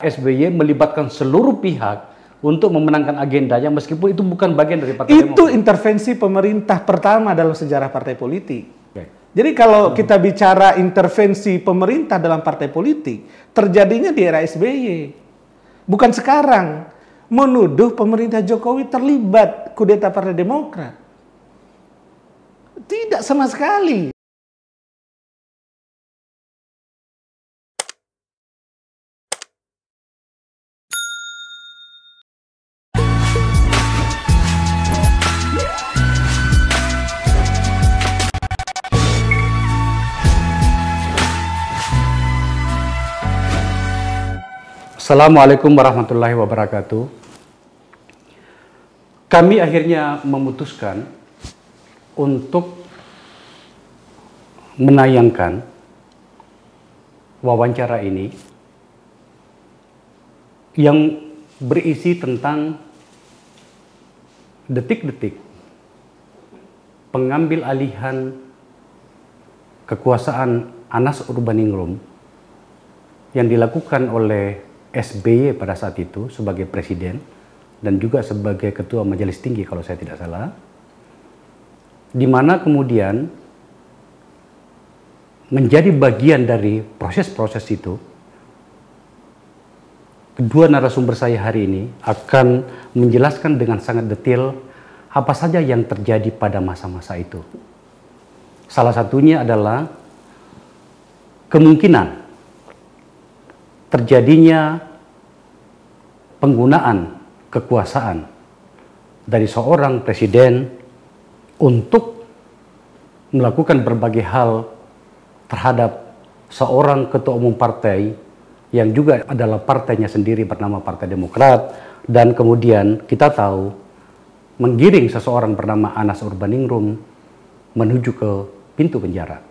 SBY melibatkan seluruh pihak untuk memenangkan agendanya meskipun itu bukan bagian dari Partai Itu Demokrat. intervensi pemerintah pertama dalam sejarah partai politik. Oke. Jadi kalau kita bicara intervensi pemerintah dalam partai politik, terjadinya di era SBY. Bukan sekarang. Menuduh pemerintah Jokowi terlibat kudeta Partai Demokrat. Tidak sama sekali. Assalamualaikum warahmatullahi wabarakatuh. Kami akhirnya memutuskan untuk menayangkan wawancara ini yang berisi tentang detik-detik pengambil alihan kekuasaan Anas Urbaningrum yang dilakukan oleh SBY pada saat itu sebagai presiden dan juga sebagai ketua majelis tinggi kalau saya tidak salah di mana kemudian menjadi bagian dari proses-proses itu kedua narasumber saya hari ini akan menjelaskan dengan sangat detail apa saja yang terjadi pada masa-masa itu. Salah satunya adalah kemungkinan terjadinya penggunaan kekuasaan dari seorang presiden untuk melakukan berbagai hal terhadap seorang ketua umum partai yang juga adalah partainya sendiri bernama Partai Demokrat dan kemudian kita tahu menggiring seseorang bernama Anas Urbaningrum menuju ke pintu penjara.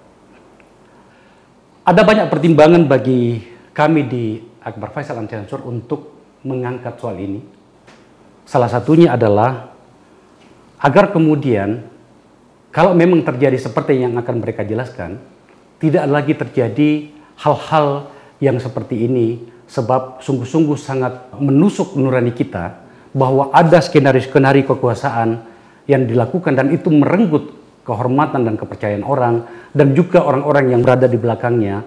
Ada banyak pertimbangan bagi kami di Akbar Faisal Ansensur untuk mengangkat soal ini. Salah satunya adalah agar kemudian kalau memang terjadi seperti yang akan mereka jelaskan, tidak lagi terjadi hal-hal yang seperti ini sebab sungguh-sungguh sangat menusuk nurani kita bahwa ada skenario-skenario kekuasaan yang dilakukan dan itu merenggut kehormatan dan kepercayaan orang dan juga orang-orang yang berada di belakangnya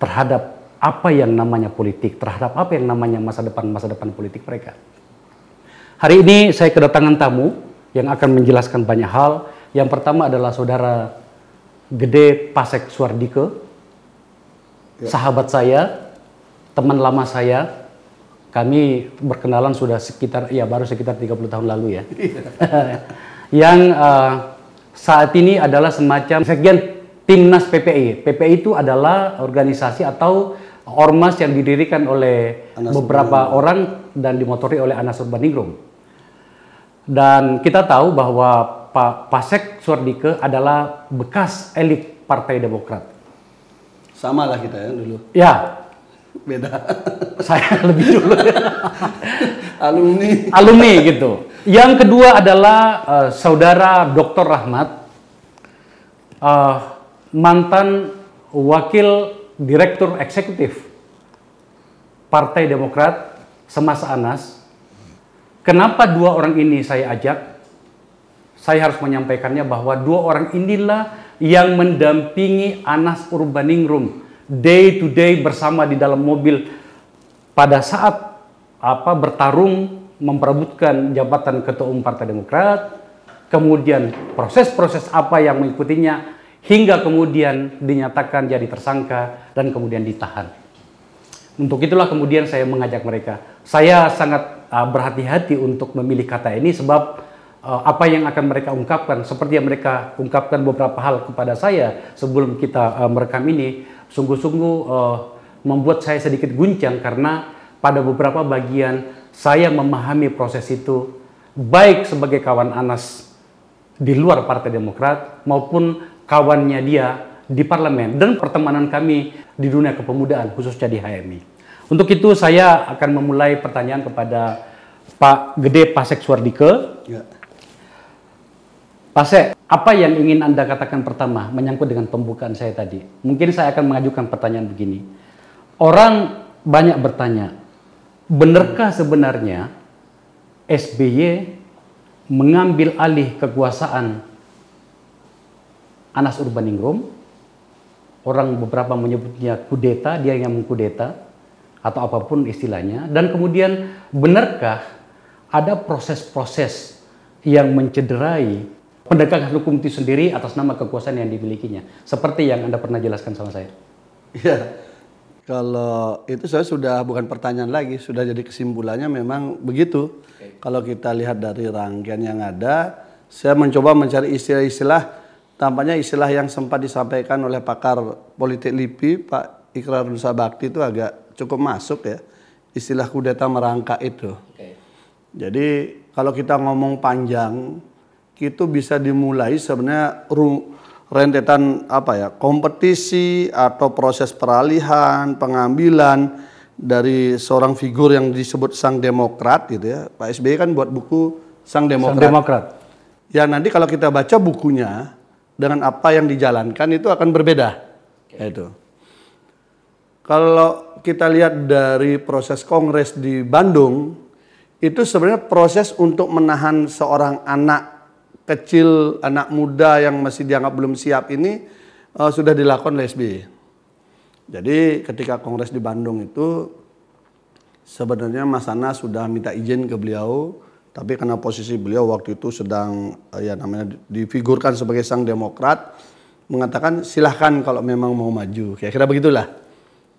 terhadap apa yang namanya politik, terhadap apa yang namanya masa depan masa depan politik mereka. Hari ini saya kedatangan tamu yang akan menjelaskan banyak hal. Yang pertama adalah saudara Gede Pasek Suardike, sahabat saya, teman lama saya. Kami berkenalan sudah sekitar, ya baru sekitar 30 tahun lalu ya. yang uh, saat ini adalah semacam sekjen Timnas PPI. PPI itu adalah organisasi atau ormas yang didirikan oleh Anas beberapa orang dan dimotori oleh Anas Urbaningrum. Dan kita tahu bahwa Pak Pasek Suardike adalah bekas elit Partai Demokrat. Sama lah kita ya dulu. Ya, Beda. saya lebih dulu Alumni. alumni gitu. Yang kedua adalah eh, saudara Dr. Rahmat, eh, mantan wakil direktur eksekutif Partai Demokrat semasa Anas. Kenapa dua orang ini saya ajak? Saya harus menyampaikannya bahwa dua orang inilah yang mendampingi Anas Urbaningrum day to day bersama di dalam mobil pada saat apa bertarung memperebutkan jabatan ketua umum Partai Demokrat, kemudian proses-proses apa yang mengikutinya hingga kemudian dinyatakan jadi tersangka dan kemudian ditahan. Untuk itulah kemudian saya mengajak mereka. Saya sangat uh, berhati-hati untuk memilih kata ini sebab uh, apa yang akan mereka ungkapkan seperti yang mereka ungkapkan beberapa hal kepada saya sebelum kita uh, merekam ini sungguh-sungguh uh, membuat saya sedikit guncang karena pada beberapa bagian saya memahami proses itu baik sebagai kawan Anas di luar Partai Demokrat maupun kawannya dia di parlemen dan pertemanan kami di dunia kepemudaan khususnya di HMI. Untuk itu saya akan memulai pertanyaan kepada Pak Gede Pasek Suardike. Ya. Pasek, apa yang ingin Anda katakan pertama menyangkut dengan pembukaan saya tadi? Mungkin saya akan mengajukan pertanyaan begini. Orang banyak bertanya, benarkah sebenarnya SBY mengambil alih kekuasaan Anas Urbaningrum? Orang beberapa menyebutnya kudeta, dia yang mengkudeta atau apa pun istilahnya. Dan kemudian benarkah ada proses-proses yang mencederai penegakan hukum itu sendiri atas nama kekuasaan yang dimilikinya? Seperti yang Anda pernah jelaskan sama saya. Iya. Kalau itu saya sudah bukan pertanyaan lagi, sudah jadi kesimpulannya memang begitu. Kalau kita lihat dari rangkaian yang ada, saya mencoba mencari istilah-istilah tampaknya istilah yang sempat disampaikan oleh pakar politik LIPI Pak Ikrar Nusa Bakti itu agak cukup masuk ya. Istilah kudeta merangkak itu. Jadi kalau kita ngomong panjang, itu bisa dimulai sebenarnya ru- rentetan apa ya kompetisi atau proses peralihan pengambilan dari seorang figur yang disebut sang demokrat gitu ya Pak SBY kan buat buku sang Sang demokrat Demokrat. ya nanti kalau kita baca bukunya dengan apa yang dijalankan itu akan berbeda. Itu. Kalau kita lihat dari proses kongres di Bandung itu sebenarnya proses untuk menahan seorang anak kecil anak muda yang masih dianggap belum siap ini eh, sudah dilakukan oleh SBY. Jadi ketika kongres di Bandung itu sebenarnya Mas Ana sudah minta izin ke beliau, tapi karena posisi beliau waktu itu sedang eh, ya namanya difigurkan sebagai sang demokrat, mengatakan silahkan kalau memang mau maju. Kira-kira begitulah.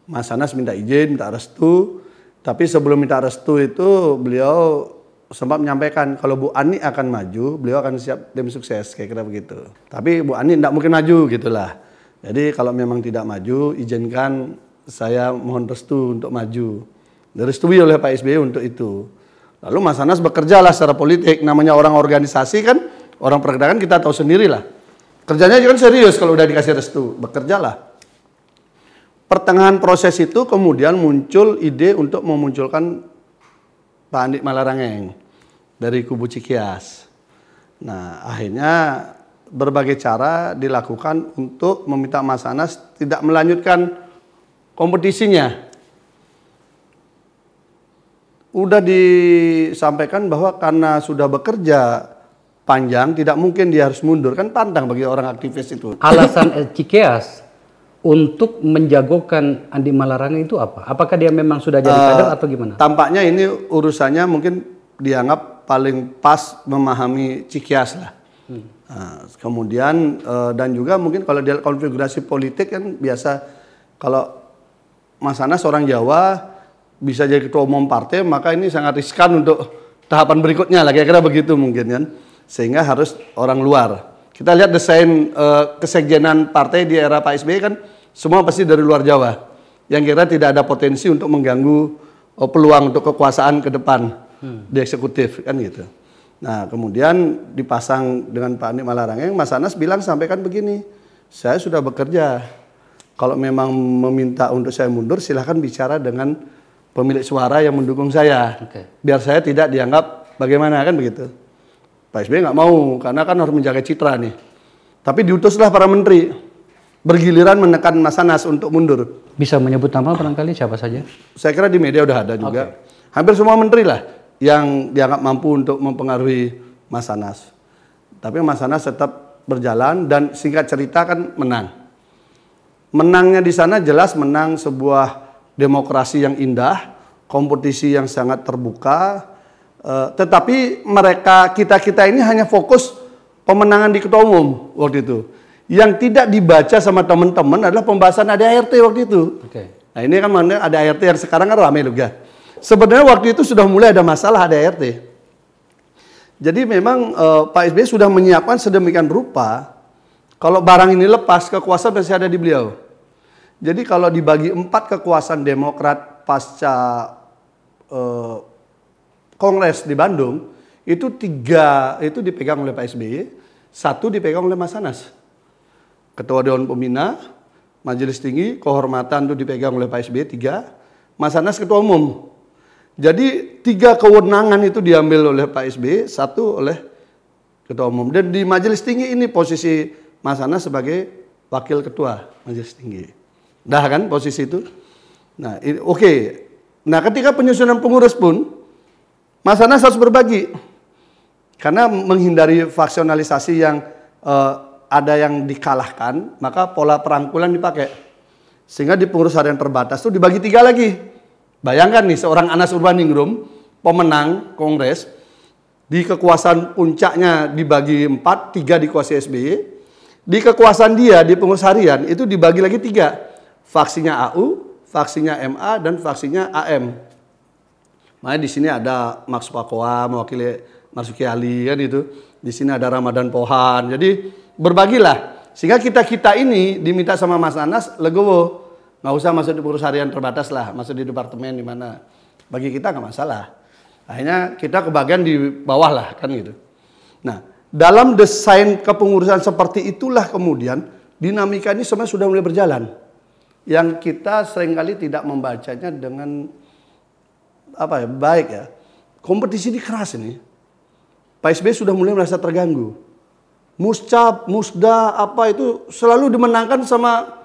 Mas Anas minta izin, minta restu, tapi sebelum minta restu itu beliau sempat menyampaikan kalau Bu Ani akan maju, beliau akan siap tim sukses, kira-kira begitu. Tapi Bu Ani tidak mungkin maju gitulah. Jadi kalau memang tidak maju, izinkan saya mohon restu untuk maju. Direstui oleh Pak SBY untuk itu. Lalu Mas Anas bekerjalah secara politik, namanya orang organisasi kan, orang pergerakan kita tahu sendiri lah. Kerjanya juga serius kalau udah dikasih restu, bekerjalah. Pertengahan proses itu kemudian muncul ide untuk memunculkan Pak Andi Malarangeng dari kubu Cikias. Nah, akhirnya berbagai cara dilakukan untuk meminta Mas Anas tidak melanjutkan kompetisinya. Udah disampaikan bahwa karena sudah bekerja panjang tidak mungkin dia harus mundur kan pantang bagi orang aktivis itu. Alasan El Cikeas untuk menjagokan Andi Malarangeng itu apa? Apakah dia memang sudah jadi kader atau gimana? Tampaknya ini urusannya mungkin dianggap paling pas memahami Cikias lah. Nah, kemudian eh, dan juga mungkin kalau dia konfigurasi politik kan biasa kalau Mas Anas orang Jawa bisa jadi ketua umum partai maka ini sangat riskan untuk tahapan berikutnya lah kira-kira begitu mungkin kan sehingga harus orang luar. Kita lihat desain eh, kesekjenan partai di era Pak SBY kan semua pasti dari luar Jawa yang kira tidak ada potensi untuk mengganggu eh, peluang untuk kekuasaan ke depan di eksekutif kan gitu. Nah kemudian dipasang dengan Pak Andi Malarangeng, Mas Anas bilang sampaikan begini, saya sudah bekerja. Kalau memang meminta untuk saya mundur, silahkan bicara dengan pemilik suara yang mendukung saya, Oke. biar saya tidak dianggap bagaimana kan begitu. Pak SBY nggak mau karena kan harus menjaga citra nih. Tapi diutuslah para menteri bergiliran menekan Mas Anas untuk mundur. Bisa menyebut nama barangkali siapa saja? Saya kira di media udah ada juga. Hampir semua menteri lah yang dianggap mampu untuk mempengaruhi Mas Anas. Tapi Mas Anas tetap berjalan dan singkat cerita kan menang. Menangnya di sana jelas menang sebuah demokrasi yang indah, kompetisi yang sangat terbuka. eh, tetapi mereka kita-kita ini hanya fokus pemenangan di ketua umum waktu itu. Yang tidak dibaca sama teman-teman adalah pembahasan ADART waktu itu. Oke. Nah ini kan mana ada ART yang sekarang kan ramai juga. Sebenarnya waktu itu sudah mulai ada masalah ada ART. Jadi memang eh, Pak SBY sudah menyiapkan sedemikian rupa kalau barang ini lepas kekuasaan masih ada di beliau. Jadi kalau dibagi empat kekuasaan Demokrat pasca eh, Kongres di Bandung itu tiga itu dipegang oleh Pak SBY, satu dipegang oleh Mas Anas. Ketua Dewan Pembina, Majelis Tinggi, kehormatan itu dipegang oleh Pak SBY tiga, Mas Anas Ketua Umum. Jadi tiga kewenangan itu diambil oleh Pak SBY, satu oleh Ketua Umum. Dan di Majelis Tinggi ini posisi Mas Anas sebagai Wakil Ketua Majelis Tinggi. Dah kan posisi itu? Nah, oke. Nah, ketika penyusunan pengurus pun, Mas Anas harus berbagi. Karena menghindari faksionalisasi yang eh, ada yang dikalahkan, maka pola perangkulan dipakai. Sehingga di pengurus harian terbatas itu dibagi tiga lagi. Bayangkan nih, seorang Anas Urbaningrum, pemenang kongres, di kekuasaan puncaknya dibagi empat, tiga dikuasai SBY. Di kekuasaan dia di pengurus harian itu dibagi lagi tiga. Faksinya AU, faksinya MA, dan faksinya AM. Makanya di sini ada Max Pakoa mewakili Marsuki Ali kan itu. Di sini ada Ramadan Pohan. Jadi berbagilah. Sehingga kita-kita ini diminta sama Mas Anas legowo. Nggak usah masuk di pengurus harian terbatas lah. Masuk di departemen di mana. Bagi kita nggak masalah. Akhirnya kita kebagian di bawah lah kan gitu. Nah, dalam desain kepengurusan seperti itulah kemudian dinamika ini sebenarnya sudah mulai berjalan. Yang kita sering kali tidak membacanya dengan apa ya baik ya. Kompetisi ini keras ini. Pak SBY sudah mulai merasa terganggu. Muscap, Musda, apa itu selalu dimenangkan sama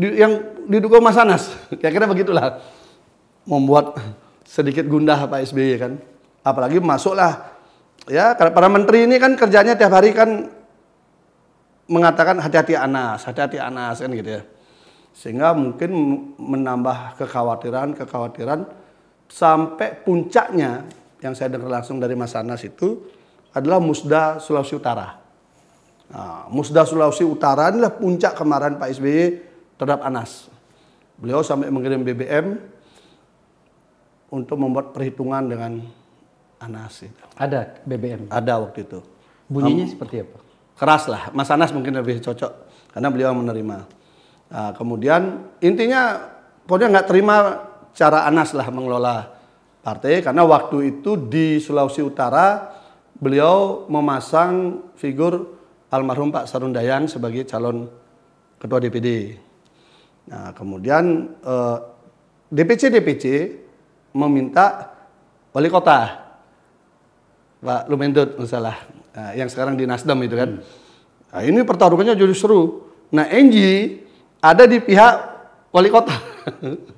yang didukung Mas Anas. Kira-kira begitulah. Membuat sedikit gundah Pak SBY kan. Apalagi masuklah ya para menteri ini kan kerjanya tiap hari kan mengatakan hati-hati Anas, hati-hati Anas kan gitu ya. Sehingga mungkin menambah kekhawatiran-kekhawatiran sampai puncaknya yang saya dengar langsung dari Mas Anas itu adalah Musda Sulawesi Utara. Nah, Musda Sulawesi Utara inilah puncak kemarahan Pak SBY terhadap Anas. Beliau sampai mengirim BBM untuk membuat perhitungan dengan Anas. Itu. Ada BBM. Ada waktu itu. Bunyinya seperti apa? Keras lah. Mas Anas mungkin lebih cocok karena beliau menerima. Nah, kemudian intinya pokoknya nggak terima cara Anas lah mengelola partai karena waktu itu di Sulawesi Utara beliau memasang figur almarhum Pak Sarundayan sebagai calon ketua DPD. Nah, kemudian eh, DPC DPC meminta wali kota Pak Lumendut misalnya nah, yang sekarang di Nasdem itu kan. Nah, ini pertarungannya jadi seru. Nah, Enji ada di pihak wali kota.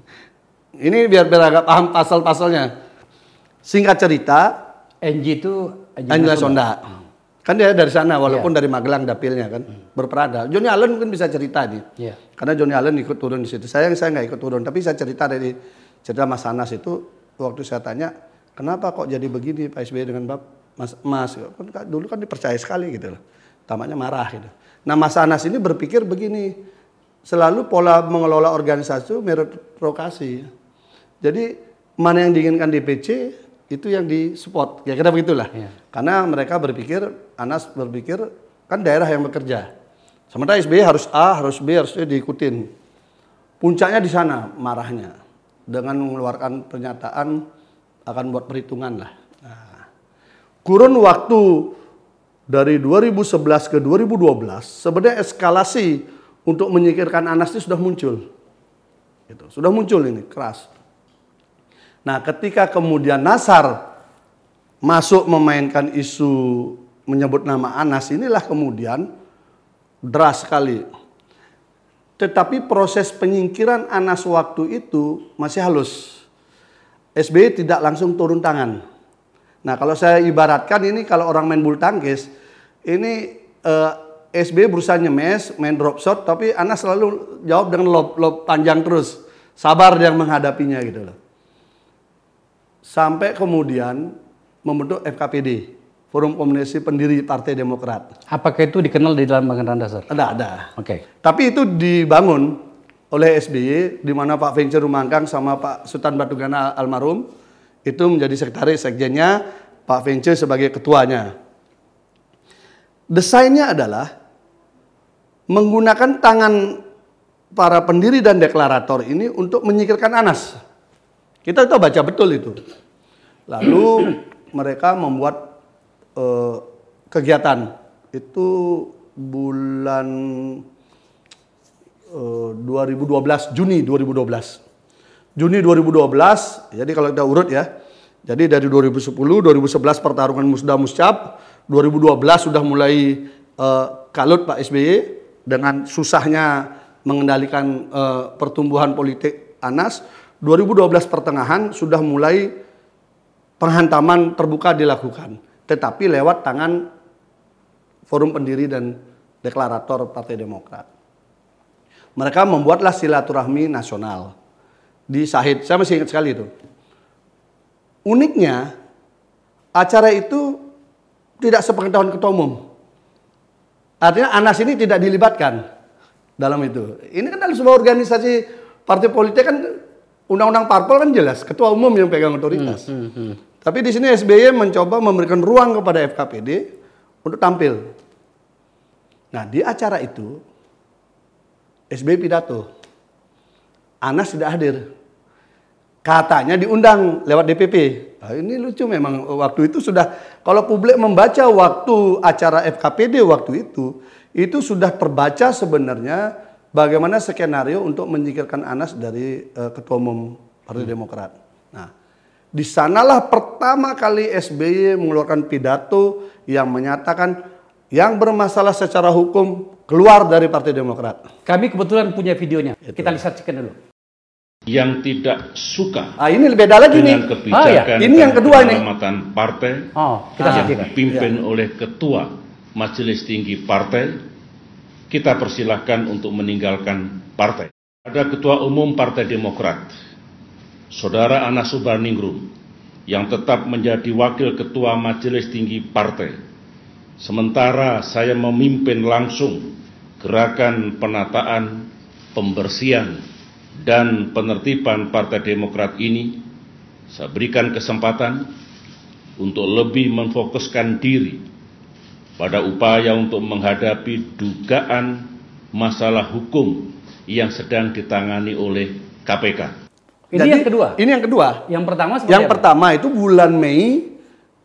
Ini biar biar agak paham pasal-pasalnya. Singkat cerita, NG itu Angela Sonda. Kan dia dari sana walaupun dari Magelang dapilnya kan berperada. Johnny Allen mungkin bisa cerita nih. Iya. Karena Johnny Allen ikut turun di situ. Saya saya nggak ikut turun, tapi saya cerita dari cerita Mas Anas itu waktu saya tanya, kenapa kok jadi begini Pak SBY dengan Bap Mas Mas kan dulu kan dipercaya sekali gitu loh. Tampaknya marah gitu. Nah Mas Anas ini berpikir begini, selalu pola mengelola organisasi itu meritokrasi. Jadi mana yang diinginkan DPC itu yang disupport. Ya kira begitulah. Iya. Karena mereka berpikir, Anas berpikir kan daerah yang bekerja. Sementara SBY harus A, harus B, harus C diikutin. Puncaknya di sana marahnya dengan mengeluarkan pernyataan akan buat perhitungan lah. Nah, kurun waktu dari 2011 ke 2012 sebenarnya eskalasi untuk menyingkirkan Anas itu sudah muncul. Gitu. Sudah muncul ini keras. Nah, ketika kemudian Nasar masuk memainkan isu menyebut nama Anas, inilah kemudian deras sekali. Tetapi proses penyingkiran Anas waktu itu masih halus. SBY tidak langsung turun tangan. Nah, kalau saya ibaratkan ini kalau orang main bulu tangkis, ini eh, SB berusaha nyemes, main drop shot, tapi Anas selalu jawab dengan lob, lob panjang terus. Sabar yang menghadapinya gitu loh. Sampai kemudian membentuk FKPD, Forum Komunikasi Pendiri Partai Demokrat. Apakah itu dikenal di dalam Anggaran Dasar? Ada, ada. Oke. Tapi itu dibangun oleh SBY, di mana Pak Venture Rumangkang sama Pak Sultan Batugana almarhum, itu menjadi sekretaris sekjennya, Pak Venture sebagai ketuanya. Desainnya adalah menggunakan tangan para pendiri dan deklarator ini untuk menyingkirkan Anas. Kita itu baca betul itu. Lalu mereka membuat eh, kegiatan itu bulan eh, 2012 Juni 2012. Juni 2012, jadi kalau kita urut ya. Jadi dari 2010, 2011 pertarungan Musda Muscap, 2012 sudah mulai eh, kalut Pak SBY dengan susahnya mengendalikan uh, pertumbuhan politik Anas 2012 pertengahan sudah mulai penghantaman terbuka dilakukan, tetapi lewat tangan forum pendiri dan deklarator Partai Demokrat. Mereka membuatlah silaturahmi nasional di Sahid. Saya masih ingat sekali itu. Uniknya, acara itu tidak sepengetahuan ketua umum. Artinya Anas ini tidak dilibatkan dalam itu. Ini kan dalam sebuah organisasi partai politik kan undang-undang parpol kan jelas ketua umum yang pegang otoritas. Hmm, hmm, hmm. Tapi di sini SBY mencoba memberikan ruang kepada FKPD untuk tampil. Nah di acara itu SBY pidato, Anas tidak hadir. Katanya diundang lewat DPP. Nah, ini lucu memang waktu itu sudah kalau publik membaca waktu acara FKPD waktu itu itu sudah terbaca sebenarnya bagaimana skenario untuk menyingkirkan Anas dari uh, ketua umum Partai hmm. Demokrat. Nah, di sanalah pertama kali SBY mengeluarkan pidato yang menyatakan yang bermasalah secara hukum keluar dari Partai Demokrat. Kami kebetulan punya videonya. Itu. Kita lihat dulu yang tidak suka ah, ini beda lagi dengan nih. kebijakan ah, ya. ini yang kedua ini partai oh, kita yang dipimpin ya. oleh ketua majelis tinggi partai kita persilahkan untuk meninggalkan partai ada ketua umum partai demokrat saudara Anas Subarningrum yang tetap menjadi wakil ketua majelis tinggi partai sementara saya memimpin langsung gerakan penataan pembersihan dan penertiban Partai Demokrat ini, saya berikan kesempatan untuk lebih memfokuskan diri pada upaya untuk menghadapi dugaan masalah hukum yang sedang ditangani oleh KPK. Ini Jadi, yang kedua. Ini yang kedua. Yang pertama Yang apa? pertama itu bulan Mei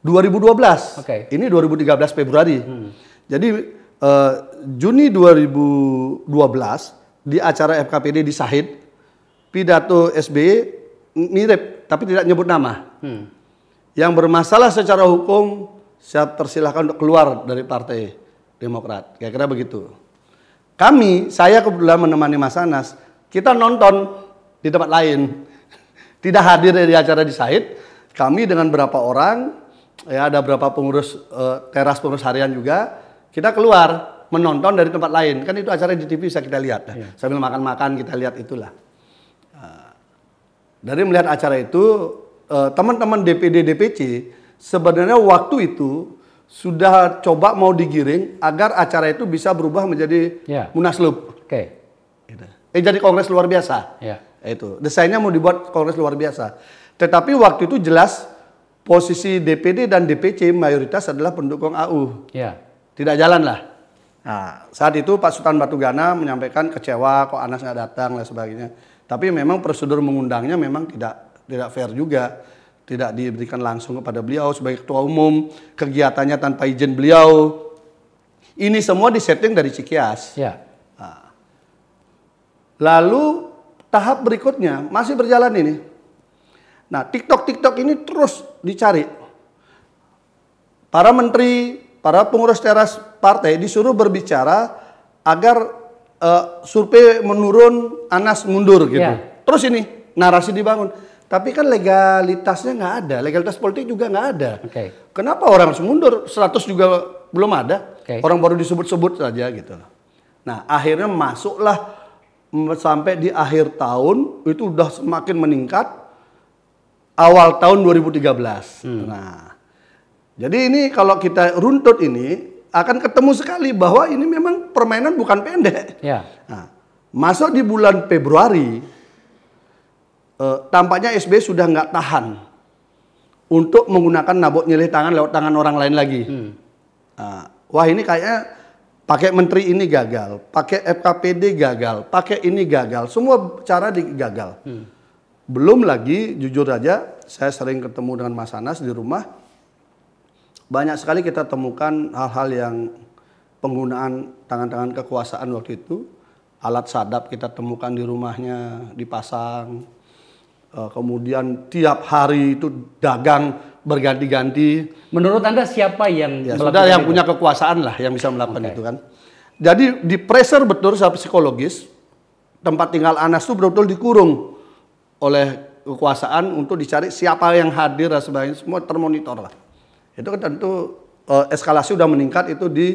2012. Okay. Ini 2013 Februari. Hmm. Jadi uh, Juni 2012 di acara FKPD di Sahid pidato SBY mirip tapi tidak nyebut nama. Hmm. Yang bermasalah secara hukum saya persilahkan untuk keluar dari Partai Demokrat. Kira-kira begitu. Kami, saya kebetulan menemani Mas Anas, kita nonton di tempat lain. Tidak hadir di acara di Said. Kami dengan berapa orang, ya ada berapa pengurus uh, teras pengurus harian juga, kita keluar menonton dari tempat lain. Kan itu acara di TV bisa kita lihat. Ya. Sambil makan-makan kita lihat itulah. Dari melihat acara itu, eh, teman-teman DPD DPC sebenarnya waktu itu sudah coba mau digiring agar acara itu bisa berubah menjadi ya. munaslup. Oke. Okay. Gitu. Eh jadi kongres luar biasa. Ya. Itu desainnya mau dibuat kongres luar biasa. Tetapi waktu itu jelas posisi DPD dan DPC mayoritas adalah pendukung AU. Ya. Tidak jalan lah. Nah, saat itu Pak Sultan Batugana menyampaikan kecewa kok Anas nggak datang dan sebagainya. Tapi memang prosedur mengundangnya memang tidak tidak fair juga. Tidak diberikan langsung kepada beliau sebagai ketua umum, kegiatannya tanpa izin beliau. Ini semua disetting dari Cikias. Ya. Nah. Lalu tahap berikutnya masih berjalan ini. Nah, TikTok TikTok ini terus dicari. Para menteri, para pengurus teras partai disuruh berbicara agar uh, survei menurun, Anas mundur gitu. Yeah. Terus ini narasi dibangun. Tapi kan legalitasnya nggak ada, legalitas politik juga nggak ada. Okay. Kenapa orang harus mundur? 100 juga belum ada. Okay. Orang baru disebut-sebut saja gitu. Nah akhirnya masuklah sampai di akhir tahun itu udah semakin meningkat. Awal tahun 2013. Hmm. Nah, jadi ini kalau kita runtut ini akan ketemu sekali bahwa ini memang permainan bukan pendek. Ya. Nah, masuk di bulan Februari, eh, tampaknya SB sudah nggak tahan untuk menggunakan nabok nyelih tangan lewat tangan orang lain lagi. Hmm. Nah, wah ini kayaknya pakai menteri ini gagal, pakai FKPD gagal, pakai ini gagal, semua cara digagal. Hmm. Belum lagi, jujur aja, saya sering ketemu dengan Mas Anas di rumah banyak sekali kita temukan hal-hal yang penggunaan tangan-tangan kekuasaan waktu itu. Alat sadap kita temukan di rumahnya, dipasang. Eh, kemudian tiap hari itu dagang berganti-ganti. Menurut Anda siapa yang ya, sudah yang itu? punya kekuasaan lah yang bisa melakukan okay. itu kan. Jadi di pressure betul secara psikologis tempat tinggal Anas itu betul-betul dikurung oleh kekuasaan untuk dicari siapa yang hadir dan sebagainya semua termonitor lah. Itu kan tentu eh, eskalasi sudah meningkat itu di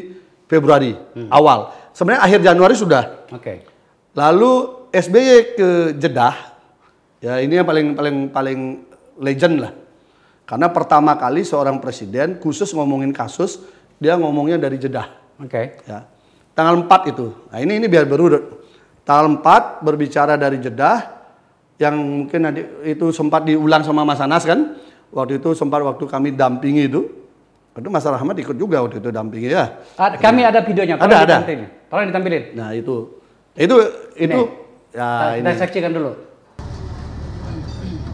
Februari awal. Sebenarnya akhir Januari sudah. Oke. Lalu SBY ke Jeddah, ya ini yang paling paling paling legend lah. Karena pertama kali seorang presiden khusus ngomongin kasus, dia ngomongnya dari Jeddah. Oke. Ya. Tanggal 4 itu. Nah ini ini biar berurut. Tanggal 4 berbicara dari Jeddah, yang mungkin nanti itu sempat diulang sama Mas Anas kan. Waktu itu sempat waktu kami dampingi itu. Itu Mas Rahmat ikut juga waktu itu dampingi ya. Kami ada videonya. Ada, Tolong ada. ditampilin. Tolong ditampilin. Nah itu itu itu ya Kita- ini. Kita saksikan dulu.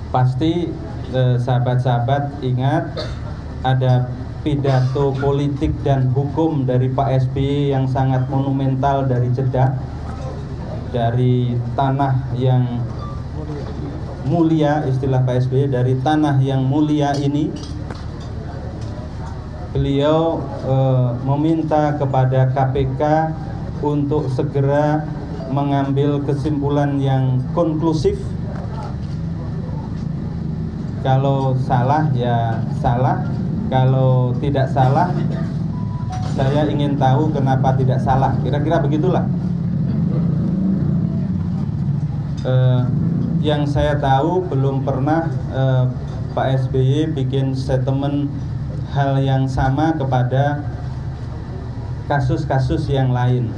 pasti eh, sahabat-sahabat ingat ada pidato politik dan hukum dari Pak SBY yang sangat monumental dari Jeddah dari tanah yang mulia istilah Pak SBY dari tanah yang mulia ini beliau eh, meminta kepada KPK untuk segera mengambil kesimpulan yang konklusif. Kalau salah ya salah. Kalau tidak salah saya ingin tahu kenapa tidak salah. Kira-kira begitulah. Eh, yang saya tahu belum pernah eh, Pak SBY bikin statement hal yang sama kepada kasus-kasus yang lain.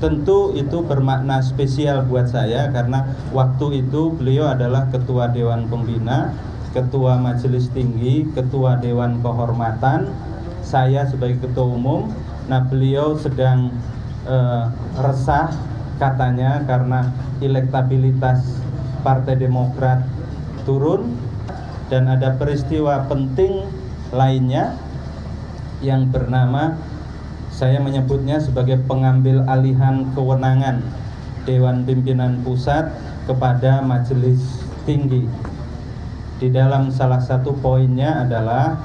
Tentu itu bermakna spesial buat saya karena waktu itu beliau adalah ketua dewan pembina ketua majelis tinggi ketua dewan kehormatan saya sebagai ketua umum. Nah beliau sedang eh, resah katanya karena elektabilitas partai demokrat turun dan ada peristiwa penting lainnya yang bernama saya menyebutnya sebagai pengambil alihan kewenangan Dewan Pimpinan Pusat kepada Majelis Tinggi. Di dalam salah satu poinnya adalah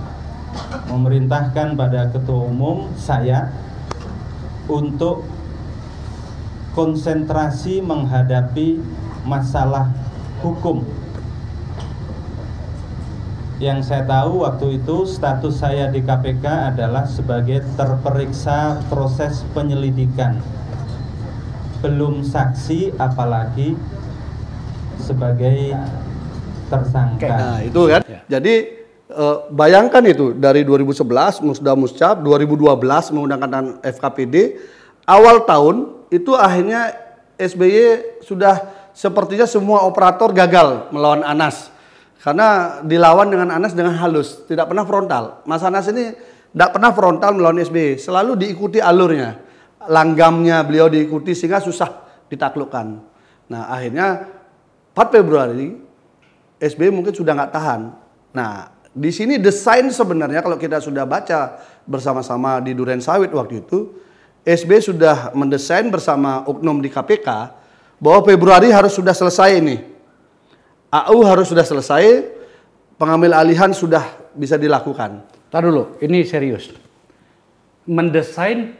memerintahkan pada Ketua Umum saya untuk konsentrasi menghadapi masalah hukum yang saya tahu waktu itu status saya di KPK adalah sebagai terperiksa proses penyelidikan. Belum saksi apalagi sebagai tersangka. Nah, itu kan. Jadi eh, bayangkan itu dari 2011 Musda Muscap, 2012 menggunakan FKPD, awal tahun itu akhirnya SBY sudah sepertinya semua operator gagal melawan Anas. Karena dilawan dengan Anas dengan halus, tidak pernah frontal. Mas Anas ini tidak pernah frontal melawan SBY, selalu diikuti alurnya. Langgamnya beliau diikuti sehingga susah ditaklukkan. Nah akhirnya 4 Februari SBY mungkin sudah nggak tahan. Nah, di sini desain sebenarnya kalau kita sudah baca bersama-sama di Duren Sawit waktu itu, SBY sudah mendesain bersama oknum di KPK bahwa Februari harus sudah selesai ini. AU harus sudah selesai, pengambil alihan sudah bisa dilakukan. Tar dulu, ini serius. Mendesain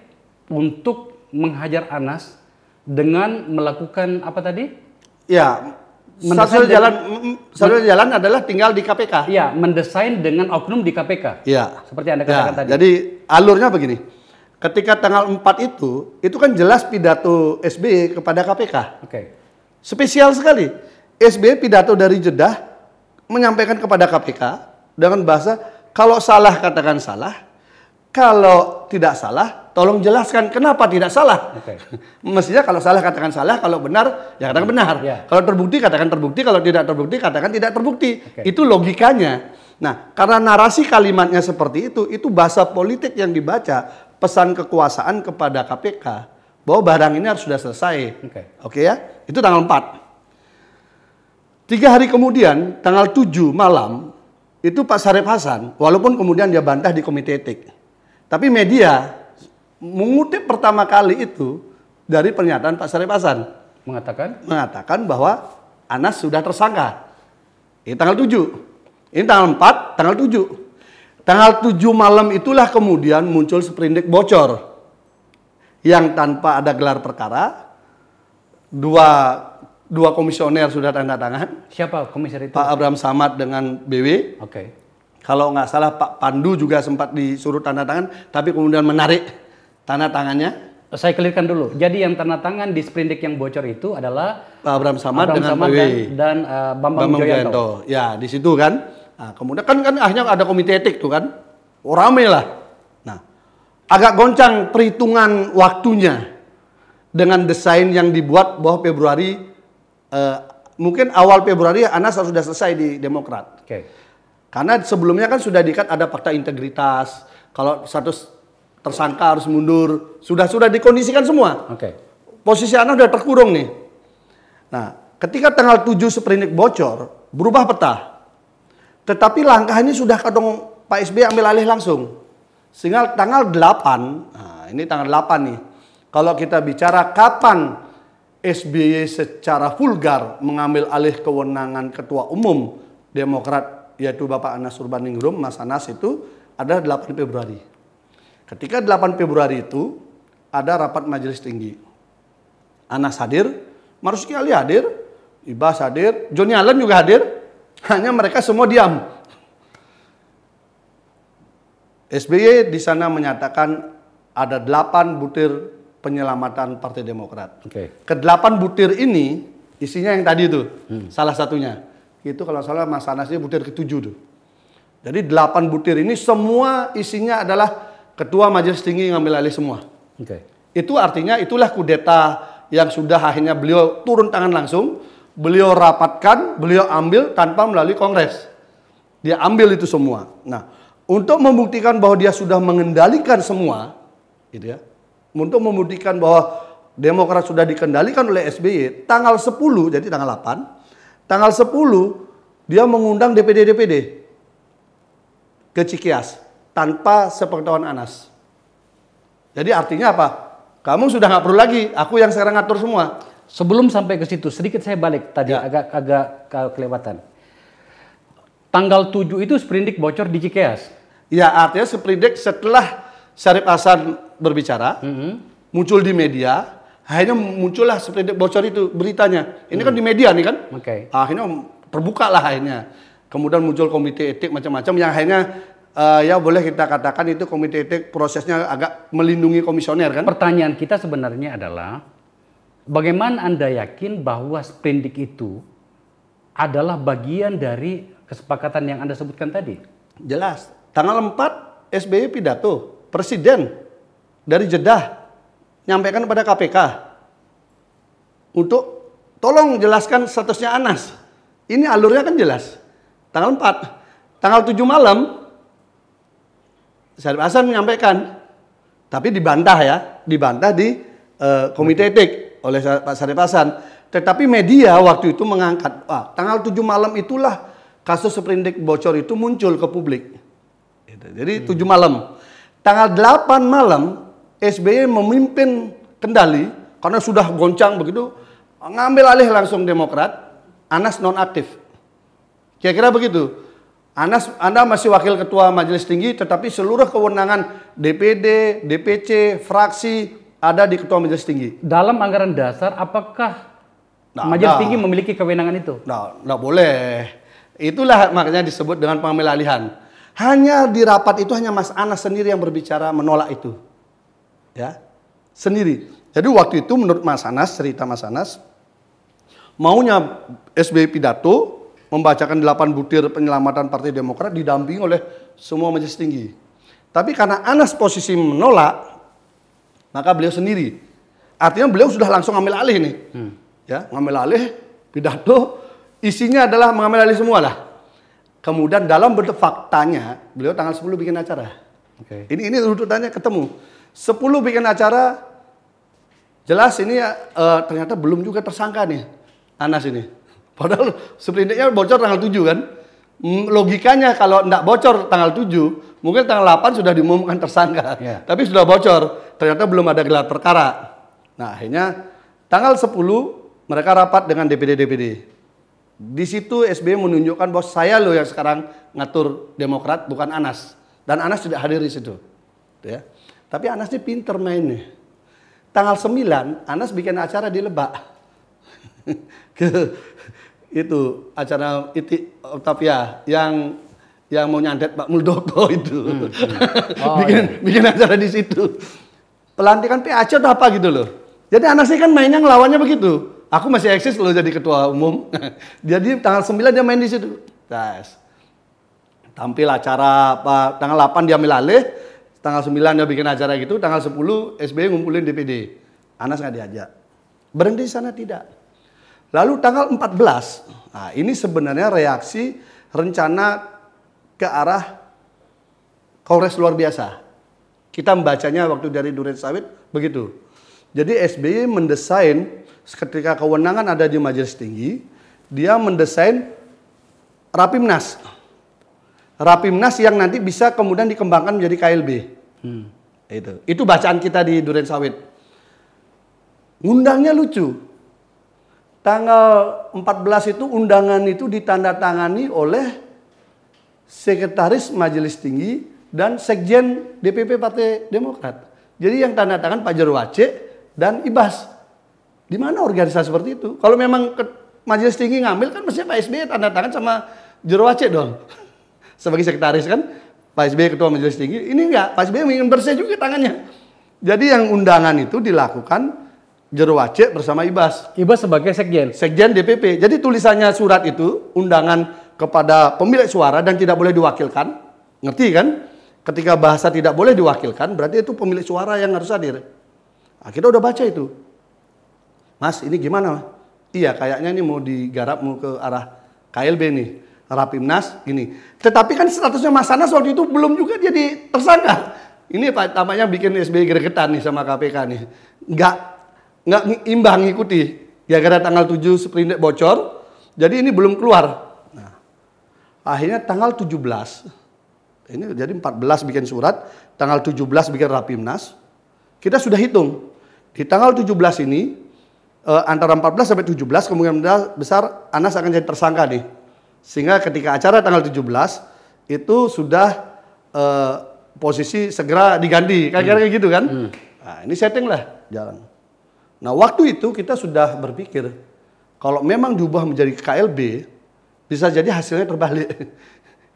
untuk menghajar Anas dengan melakukan apa tadi? Ya, satu jalan satu jalan adalah tinggal di KPK. Iya, mendesain dengan oknum di KPK. Iya. Seperti Anda katakan Ya, tadi. Jadi alurnya begini. Ketika tanggal 4 itu, itu kan jelas pidato SBY kepada KPK. Oke. Spesial sekali. SBY pidato dari Jeddah menyampaikan kepada KPK dengan bahasa kalau salah katakan salah, kalau tidak salah tolong jelaskan kenapa tidak salah. Oke. Mestinya kalau salah katakan salah, kalau benar ya katakan benar. Ya. Kalau terbukti katakan terbukti, kalau tidak terbukti katakan tidak terbukti. Oke. Itu logikanya. Nah, karena narasi kalimatnya seperti itu, itu bahasa politik yang dibaca, pesan kekuasaan kepada KPK bahwa barang ini harus sudah selesai. Oke. Oke ya? Itu tanggal 4. Tiga hari kemudian, tanggal 7 malam, itu Pak Sarip Hasan, walaupun kemudian dia bantah di komite etik. Tapi media mengutip pertama kali itu dari pernyataan Pak Sarip Hasan. Mengatakan Mengatakan bahwa Anas sudah tersangka. Ini tanggal 7. Ini tanggal 4, tanggal 7. Tanggal 7 malam itulah kemudian muncul seprindik bocor. Yang tanpa ada gelar perkara, dua dua komisioner sudah tanda tangan. Siapa komisaris itu? Pak Abraham Samad dengan BW. Oke. Kalau nggak salah Pak Pandu juga sempat disuruh tanda tangan, tapi kemudian menarik tanda tangannya. Saya clearkan dulu. Jadi yang tanda tangan di sprindik yang bocor itu adalah Pak Abraham Samad Abraham dengan Samad BW. dan, dan uh, Bambang, Bambang Wijoyanto. Wijoyanto. Ya, di situ kan. Nah, kemudian kan kan akhirnya ada komite etik tuh kan. Oh, rame lah. Nah, agak goncang perhitungan waktunya dengan desain yang dibuat bahwa Februari eh, mungkin awal Februari Anas harus sudah selesai di Demokrat. Oke. Karena sebelumnya kan sudah diikat ada fakta integritas. Kalau satu tersangka harus mundur, sudah sudah dikondisikan semua Oke. posisi Anas udah terkurung nih. Nah, ketika tanggal 7 seprindik bocor, berubah peta. Tetapi langkah ini sudah kadang Pak SBY ambil alih langsung. Sehingga tanggal 8, nah ini tanggal 8 nih. Kalau kita bicara kapan SBY secara vulgar mengambil alih kewenangan ketua umum Demokrat yaitu Bapak Anas Urbaningrum, Mas Anas itu ada 8 Februari. Ketika 8 Februari itu ada rapat majelis tinggi. Anas hadir, Marzuki Ali hadir, Ibas hadir, Joni Allen juga hadir. Hanya mereka semua diam. SBY di sana menyatakan ada delapan butir penyelamatan Partai Demokrat. Oke. Kedelapan butir ini isinya yang tadi itu, salah satunya. Itu kalau salah Mas Anas ini butir ketujuh tuh. Jadi delapan butir ini semua isinya adalah ketua majelis tinggi yang ngambil alih semua. Oke. Itu artinya itulah kudeta yang sudah akhirnya beliau turun tangan langsung, beliau rapatkan, beliau ambil tanpa melalui kongres. Dia ambil itu semua. Nah, untuk membuktikan bahwa dia sudah mengendalikan semua, gitu ya. Untuk membuktikan bahwa Demokrat sudah dikendalikan oleh SBY, tanggal 10, jadi tanggal 8, tanggal 10 dia mengundang DPD-DPD ke Cikias tanpa sepengetahuan Anas. Jadi artinya apa? Kamu sudah nggak perlu lagi, aku yang sekarang ngatur semua. Sebelum sampai ke situ, sedikit saya balik tadi Ya. agak agak ke- kelewatan. Tanggal 7 itu sprindik bocor di Cikeas. Ya artinya seprindik setelah Syarif Hasan berbicara, muncul di media, akhirnya muncullah seprindik bocor itu beritanya. Ini kan di media nih kan? Oke. Akhirnya terbuka lah akhirnya. Kemudian muncul komite etik macam-macam yang akhirnya eh, ya boleh kita katakan itu komite etik prosesnya agak melindungi komisioner kan? Pertanyaan kita sebenarnya adalah bagaimana Anda yakin bahwa sprindik itu adalah bagian dari kesepakatan yang Anda sebutkan tadi? Jelas. Tanggal 4 SBY pidato presiden dari Jeddah nyampaikan kepada KPK untuk tolong jelaskan statusnya Anas. Ini alurnya kan jelas. Tanggal 4. Tanggal 7 malam Syarif Hasan menyampaikan tapi dibantah ya, dibantah di eh, komite etik oleh Pak Syarif Hasan. Tetapi media waktu itu mengangkat, ah, tanggal 7 malam itulah kasus seprindik bocor itu muncul ke publik. Gitu. Jadi 7 malam. Tanggal 8 malam SBY memimpin kendali karena sudah goncang begitu ngambil alih langsung Demokrat, Anas non aktif. Kira-kira begitu. Anas, Anda masih wakil ketua majelis tinggi, tetapi seluruh kewenangan DPD, DPC, fraksi ada di ketua majelis tinggi. Dalam anggaran dasar, apakah Nggak majelis ada. tinggi memiliki kewenangan itu? Nah, nggak boleh. Itulah makanya disebut dengan pengambil alihan. Hanya di rapat itu hanya Mas Anas sendiri yang berbicara menolak itu. Ya, sendiri. Jadi waktu itu menurut Mas Anas, cerita Mas Anas, maunya SBY pidato membacakan 8 butir penyelamatan Partai Demokrat didampingi oleh semua majelis tinggi. Tapi karena Anas posisi menolak, maka beliau sendiri. Artinya beliau sudah langsung ambil alih nih. Ya, ngambil alih pidato isinya adalah mengambil alih semua lah. Kemudian dalam bentuk faktanya, beliau tanggal 10 bikin acara. Oke. Ini ini urutannya ketemu. 10 bikin acara jelas ini eh, ternyata belum juga tersangka nih Anas ini. Padahal seprindiknya bocor tanggal 7 kan. Logikanya kalau enggak bocor tanggal 7, mungkin tanggal 8 sudah diumumkan tersangka. Ya. Tapi sudah bocor, ternyata belum ada gelar perkara. Nah, akhirnya tanggal 10 mereka rapat dengan DPD-DPD. Di situ SBY menunjukkan bahwa saya loh yang sekarang ngatur Demokrat bukan Anas. Dan Anas tidak hadir di situ. Gitu ya. Tapi Anas ini pinter mainnya. Tanggal 9 Anas bikin acara di Lebak. itu acara Iti Octavia yang yang mau nyantet Pak Muldoko itu. Oh, bikin bikin acara di situ. Pelantikan PAC atau apa gitu loh. Jadi anak saya kan mainnya ngelawannya begitu. Aku masih eksis loh jadi ketua umum. jadi tanggal 9 dia main di situ. Tes. Tampil acara apa tanggal 8 dia ambil alih, tanggal 9 dia bikin acara gitu, tanggal 10 SBY ngumpulin DPD. Anas nggak diajak. Berhenti sana tidak. Lalu tanggal 14, nah ini sebenarnya reaksi rencana ke arah Kongres luar biasa. Kita membacanya waktu dari Duren Sawit begitu. Jadi SBY mendesain ketika kewenangan ada di majelis tinggi, dia mendesain Rapimnas. Rapimnas yang nanti bisa kemudian dikembangkan menjadi KLB. Itu. Itu bacaan kita di Duren Sawit. Undangnya lucu. Tanggal 14 itu undangan itu ditandatangani oleh sekretaris Majelis Tinggi dan sekjen DPP Partai Demokrat. Jadi yang tanda tangan Pak Jerwace dan Ibas. Di mana organisasi seperti itu? Kalau memang Majelis Tinggi ngambil kan mestinya Pak SBY tanda tangan sama Jerwace dong. Sebagai sekretaris kan Pak SBY ketua Majelis Tinggi. Ini enggak, Pak SBY ingin bersih juga tangannya. Jadi yang undangan itu dilakukan Jerwace bersama Ibas. Ibas sebagai sekjen. Sekjen DPP. Jadi tulisannya surat itu undangan kepada pemilik suara dan tidak boleh diwakilkan. Ngerti kan? Ketika bahasa tidak boleh diwakilkan, berarti itu pemilik suara yang harus hadir. Nah, kita udah baca itu. Mas, ini gimana? Iya, kayaknya ini mau digarap mau ke arah KLB nih. Rapimnas ini. Tetapi kan statusnya Mas Anas waktu itu belum juga jadi tersangka. Ini Pak tampaknya bikin SBY gregetan nih sama KPK nih. Nggak nggak imbang ngikuti. Ya gara tanggal 7 seprindik bocor, jadi ini belum keluar. Nah, akhirnya tanggal 17, ini jadi 14 bikin surat, tanggal 17 bikin rapimnas, kita sudah hitung. Di tanggal 17 ini, eh, antara 14 sampai 17 kemungkinan besar Anas akan jadi tersangka nih. Sehingga ketika acara tanggal 17, itu sudah eh, posisi segera diganti, kayak-kayak gitu kan. Nah, ini setting lah, jalan. Nah waktu itu kita sudah berpikir kalau memang diubah menjadi KLB bisa jadi hasilnya terbalik.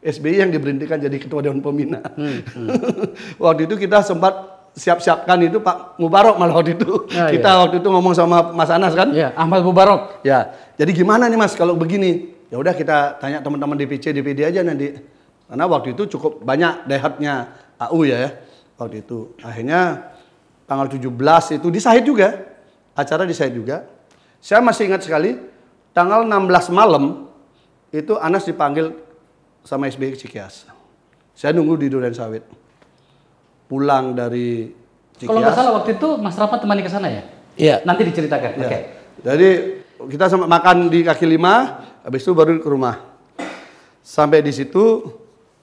SBY yang diberhentikan jadi ketua dewan pembina. Hmm, waktu itu kita sempat siap-siapkan itu Pak Mubarok malah waktu itu. Ya, kita ya. waktu itu ngomong sama Mas Anas kan. Ya, Ahmad Mubarok. Ya, jadi gimana nih Mas kalau begini? Ya udah kita tanya teman-teman DPC DPD aja nanti. Karena waktu itu cukup banyak daihatnya AU ya, ya waktu itu. Akhirnya tanggal 17 itu di Sahid juga. Acara di Sahid juga. Saya masih ingat sekali tanggal 16 malam itu Anas dipanggil sama SBY ke Cikias. Saya nunggu di Duren Sawit. Pulang dari Cikias. Kalau nggak salah waktu itu Mas Rapat temani ke sana ya? Iya. Nanti diceritakan. Ya. Oke. Jadi kita sama makan di kaki lima, habis itu baru ke rumah. Sampai di situ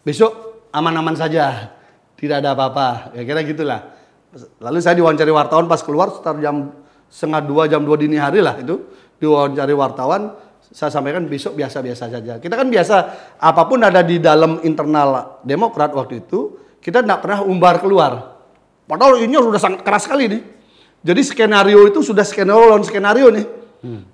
besok aman-aman saja, tidak ada apa-apa. Ya kira gitulah. Lalu saya diwawancari wartawan pas keluar sekitar jam setengah dua jam dua dini hari lah itu diwawancari wartawan saya sampaikan besok biasa-biasa saja. Kita kan biasa apa pun ada di dalam internal Demokrat waktu itu kita tidak pernah umbar keluar. Padahal ini sudah sangat keras sekali nih. Jadi skenario itu sudah skenario lawan skenario nih.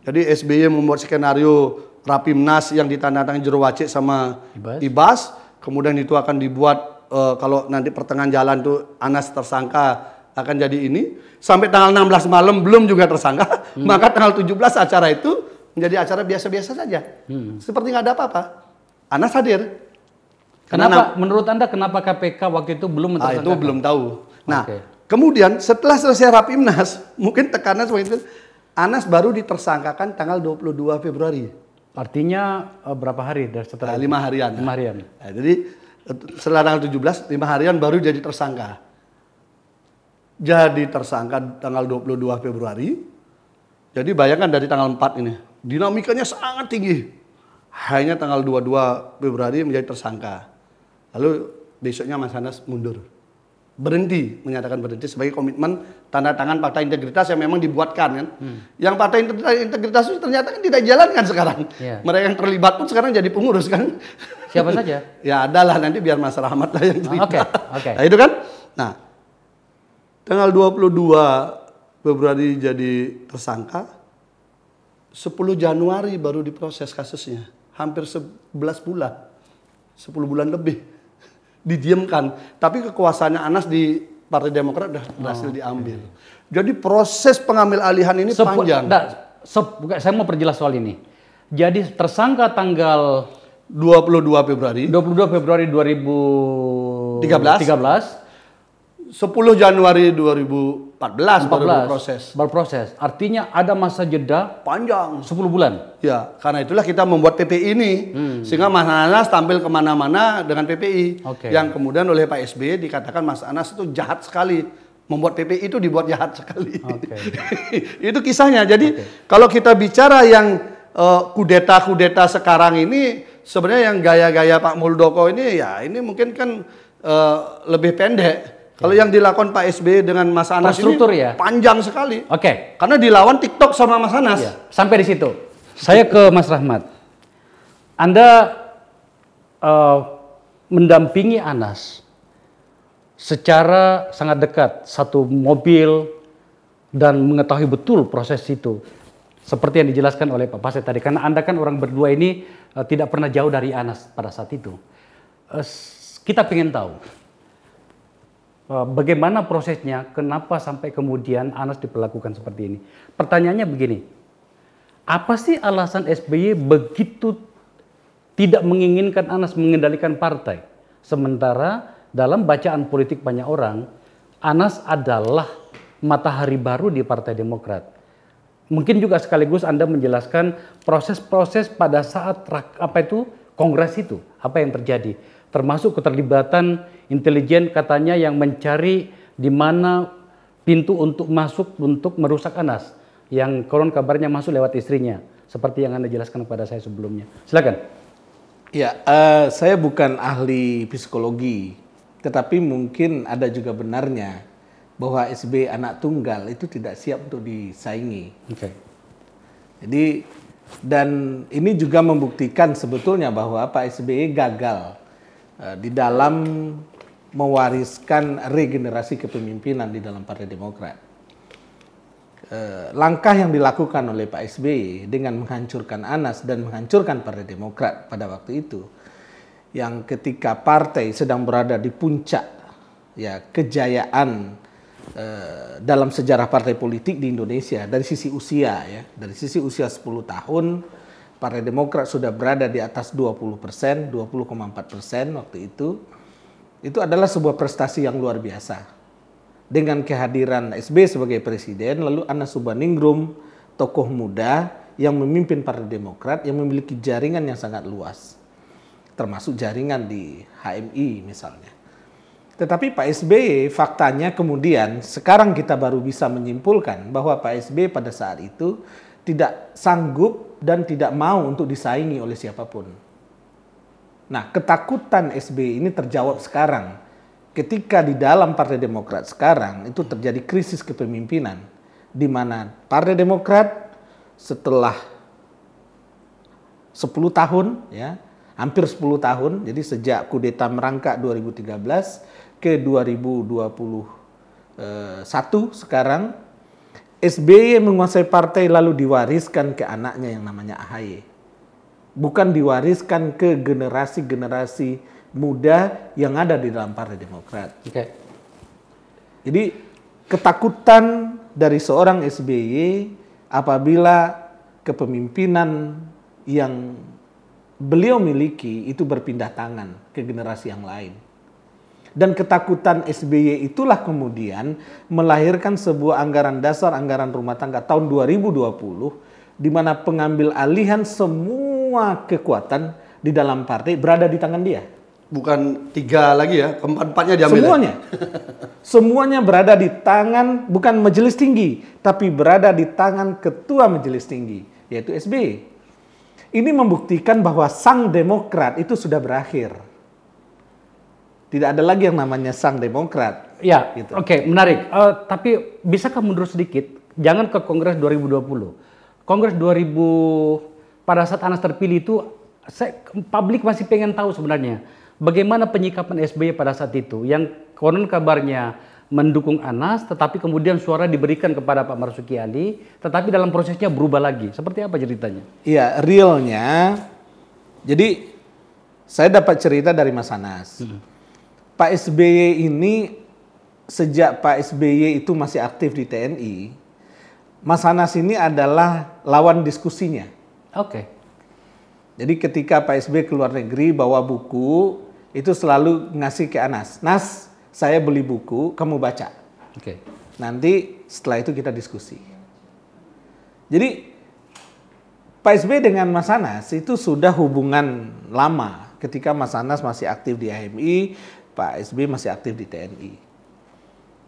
Jadi SBY membuat skenario Rapimnas yang ditandatangani Jero Wacik sama Ibas. Ibas. Kemudian itu akan dibuat eh, kalau nanti pertengahan jalan tuh Anas tersangka akan jadi ini. Sampai tanggal 16 malam belum juga tersangka. Maka tanggal 17 acara itu menjadi acara biasa-biasa saja. Seperti nggak ada apa-apa. Anas hadir. Kenapa menurut Anda kenapa KPK waktu itu belum Ah, itu belum tahu. Nah, Oke. kemudian setelah selesai Rapimnas, mungkin tekanan seperti itu, Anas baru ditersangkakan tanggal 22 Februari. Artinya eh, berapa hari dari setelah Nah, lima harian. Lima harian. Nah, jadi eh, setelah tanggal 17, lima harian baru jadi tersangka. Jadi tersangka tanggal 22 Februari. Jadi bayangkan dari tanggal 4 ini, dinamikanya sangat tinggi. Hanya tanggal 22 Februari menjadi tersangka. Lalu besoknya Mas Anas mundur. Berhenti, menyatakan berhenti sebagai komitmen tanda tangan fakta integritas yang memang dibuatkan kan. Yang fakta integritas, itu ternyata kan tidak dijalankan sekarang. Iya. Mereka yang terlibat pun sekarang jadi pengurus kan. Siapa saja? ya adalah nanti biar Mas Rahmat lah yang terlibat. Oke, oke. Nah itu kan. Nah, tanggal 22 Februari jadi tersangka. 10 Januari baru diproses kasusnya. Hampir 11 bulan. 10 bulan lebih. Didiamkan. Tapi kekuasaannya Anas di Partai Demokrat udah berhasil diambil. Jadi proses pengambil alihan ini Sepu- panjang. Nggak, sep- bukan, saya mau perjelas soal ini. Jadi tersangka tanggal 22 Februari, 22 Februari 2013 13. 10 Januari 2014 baru 14 diproses. berproses. Artinya ada masa jeda Panjang. 10 bulan. Ya, karena itulah kita membuat PPI ini. Sehingga Mas Anas tampil ke mana-mana dengan PPI. Oke. Yang kemudian oleh Pak SBY dikatakan Mas Anas itu jahat sekali. Membuat PPI itu dibuat jahat sekali. Oke. itu kisahnya. Jadi kalau kita bicara yang eh, kudeta-kudeta sekarang ini, sebenarnya yang gaya-gaya Pak Muldoko ini, ya ini mungkin kan eh, lebih pendek. Kalau yang dilakukan Pak SBY dengan Mas Anas ini Terstruktur ya? panjang sekali. Oke, Karena dilawan TikTok sama Mas Anas. ya, sampai di situ. Saya ke Mas Rahmat. Anda eh, mendampingi Anas secara sangat dekat, satu mobil dan mengetahui betul proses itu. Seperti yang dijelaskan oleh Pak Pasek tadi, karena Anda kan orang berdua ini eh, tidak pernah jauh dari Anas pada saat itu. S- kita pengen tahu bagaimana prosesnya, kenapa sampai kemudian Anas diperlakukan seperti ini. Pertanyaannya begini, apa sih alasan SBY begitu tidak menginginkan Anas mengendalikan partai? Sementara dalam bacaan politik banyak orang, Anas adalah matahari baru di Partai Demokrat. Mungkin juga sekaligus Anda menjelaskan proses-proses pada saat apa itu kongres itu, apa yang terjadi, termasuk keterlibatan intelijen katanya yang mencari di mana pintu untuk masuk untuk merusak Anas, yang konon kabarnya masuk lewat istrinya, seperti yang Anda jelaskan kepada saya sebelumnya. Silakan. Ya, eh, saya bukan ahli psikologi, tetapi mungkin ada juga benarnya bahwa SB anak tunggal itu tidak siap untuk disaingi. Oke. Jadi dan ini juga membuktikan sebetulnya bahwa Pak SBY gagal di dalam mewariskan regenerasi kepemimpinan di dalam Partai Demokrat. Eh, langkah yang dilakukan oleh Pak SBY dengan menghancurkan Anas dan menghancurkan Partai Demokrat pada waktu itu, yang ketika partai sedang berada di puncak ya kejayaan eh, dalam sejarah partai politik di Indonesia dari sisi usia ya, dari sisi usia 10 tahun Partai Demokrat sudah berada di atas 20 persen, 20,4 persen waktu itu. Itu adalah sebuah prestasi yang luar biasa dengan kehadiran SB sebagai presiden, lalu Anas Subhaningrum, tokoh muda yang memimpin Partai Demokrat yang memiliki jaringan yang sangat luas, termasuk jaringan di HMI misalnya. Tetapi Pak SBY faktanya kemudian sekarang kita baru bisa menyimpulkan bahwa Pak SBY pada saat itu tidak sanggup dan tidak mau untuk disaingi oleh siapa pun. Nah, ketakutan SBY ini terjawab sekarang ketika di dalam Partai Demokrat sekarang itu terjadi krisis kepemimpinan di mana Partai Demokrat setelah 10 tahun ya, hampir 10 tahun, jadi sejak kudeta merangkak 2013 ke 2021 sekarang SBY menguasai partai lalu diwariskan ke anaknya yang namanya AHY. Bukan diwariskan ke generasi-generasi muda yang ada di dalam Partai Demokrat. Oke. Jadi ketakutan dari seorang SBY apabila kepemimpinan yang beliau miliki itu berpindah tangan ke generasi yang lain. Dan ketakutan SBY itulah kemudian melahirkan sebuah anggaran dasar anggaran rumah tangga tahun 2020 di mana pengambil alihan semua kekuatan di dalam partai berada di tangan dia. Bukan tiga lagi ya, keempat-empatnya diambil. ya? Semuanya. Semuanya berada di tangan bukan majelis tinggi, tapi berada di tangan ketua majelis tinggi, yaitu SBY. Ini membuktikan bahwa sang demokrat itu sudah berakhir. Tidak ada lagi yang namanya sang demokrat. Ya, Gitu. oke, menarik. Eh, tapi bisakah mundur sedikit? Jangan ke Kongres 2020. Kongres 2000 pada saat Anas terpilih itu, saya, publik masih pengen tahu sebenarnya bagaimana penyikapan SBY pada saat itu. Yang konon kabarnya mendukung Anas, tetapi kemudian suara diberikan kepada Pak Marsuki Ali, tetapi dalam prosesnya berubah lagi. Seperti apa ceritanya? Iya, realnya. Jadi saya dapat cerita dari Mas Anas. Pak SBY ini sejak Pak SBY itu masih aktif di TNI, Mas Anas ini adalah lawan diskusinya. Oke. Jadi ketika Pak SBY keluar negeri bawa buku, itu selalu ngasih ke Anas. Nas, saya beli buku, kamu baca. Oke. Nanti setelah itu kita diskusi. Jadi Pak SBY dengan Mas Anas itu sudah hubungan lama. Ketika Mas Anas masih aktif di AMI, Pak SBY masih aktif di TNI.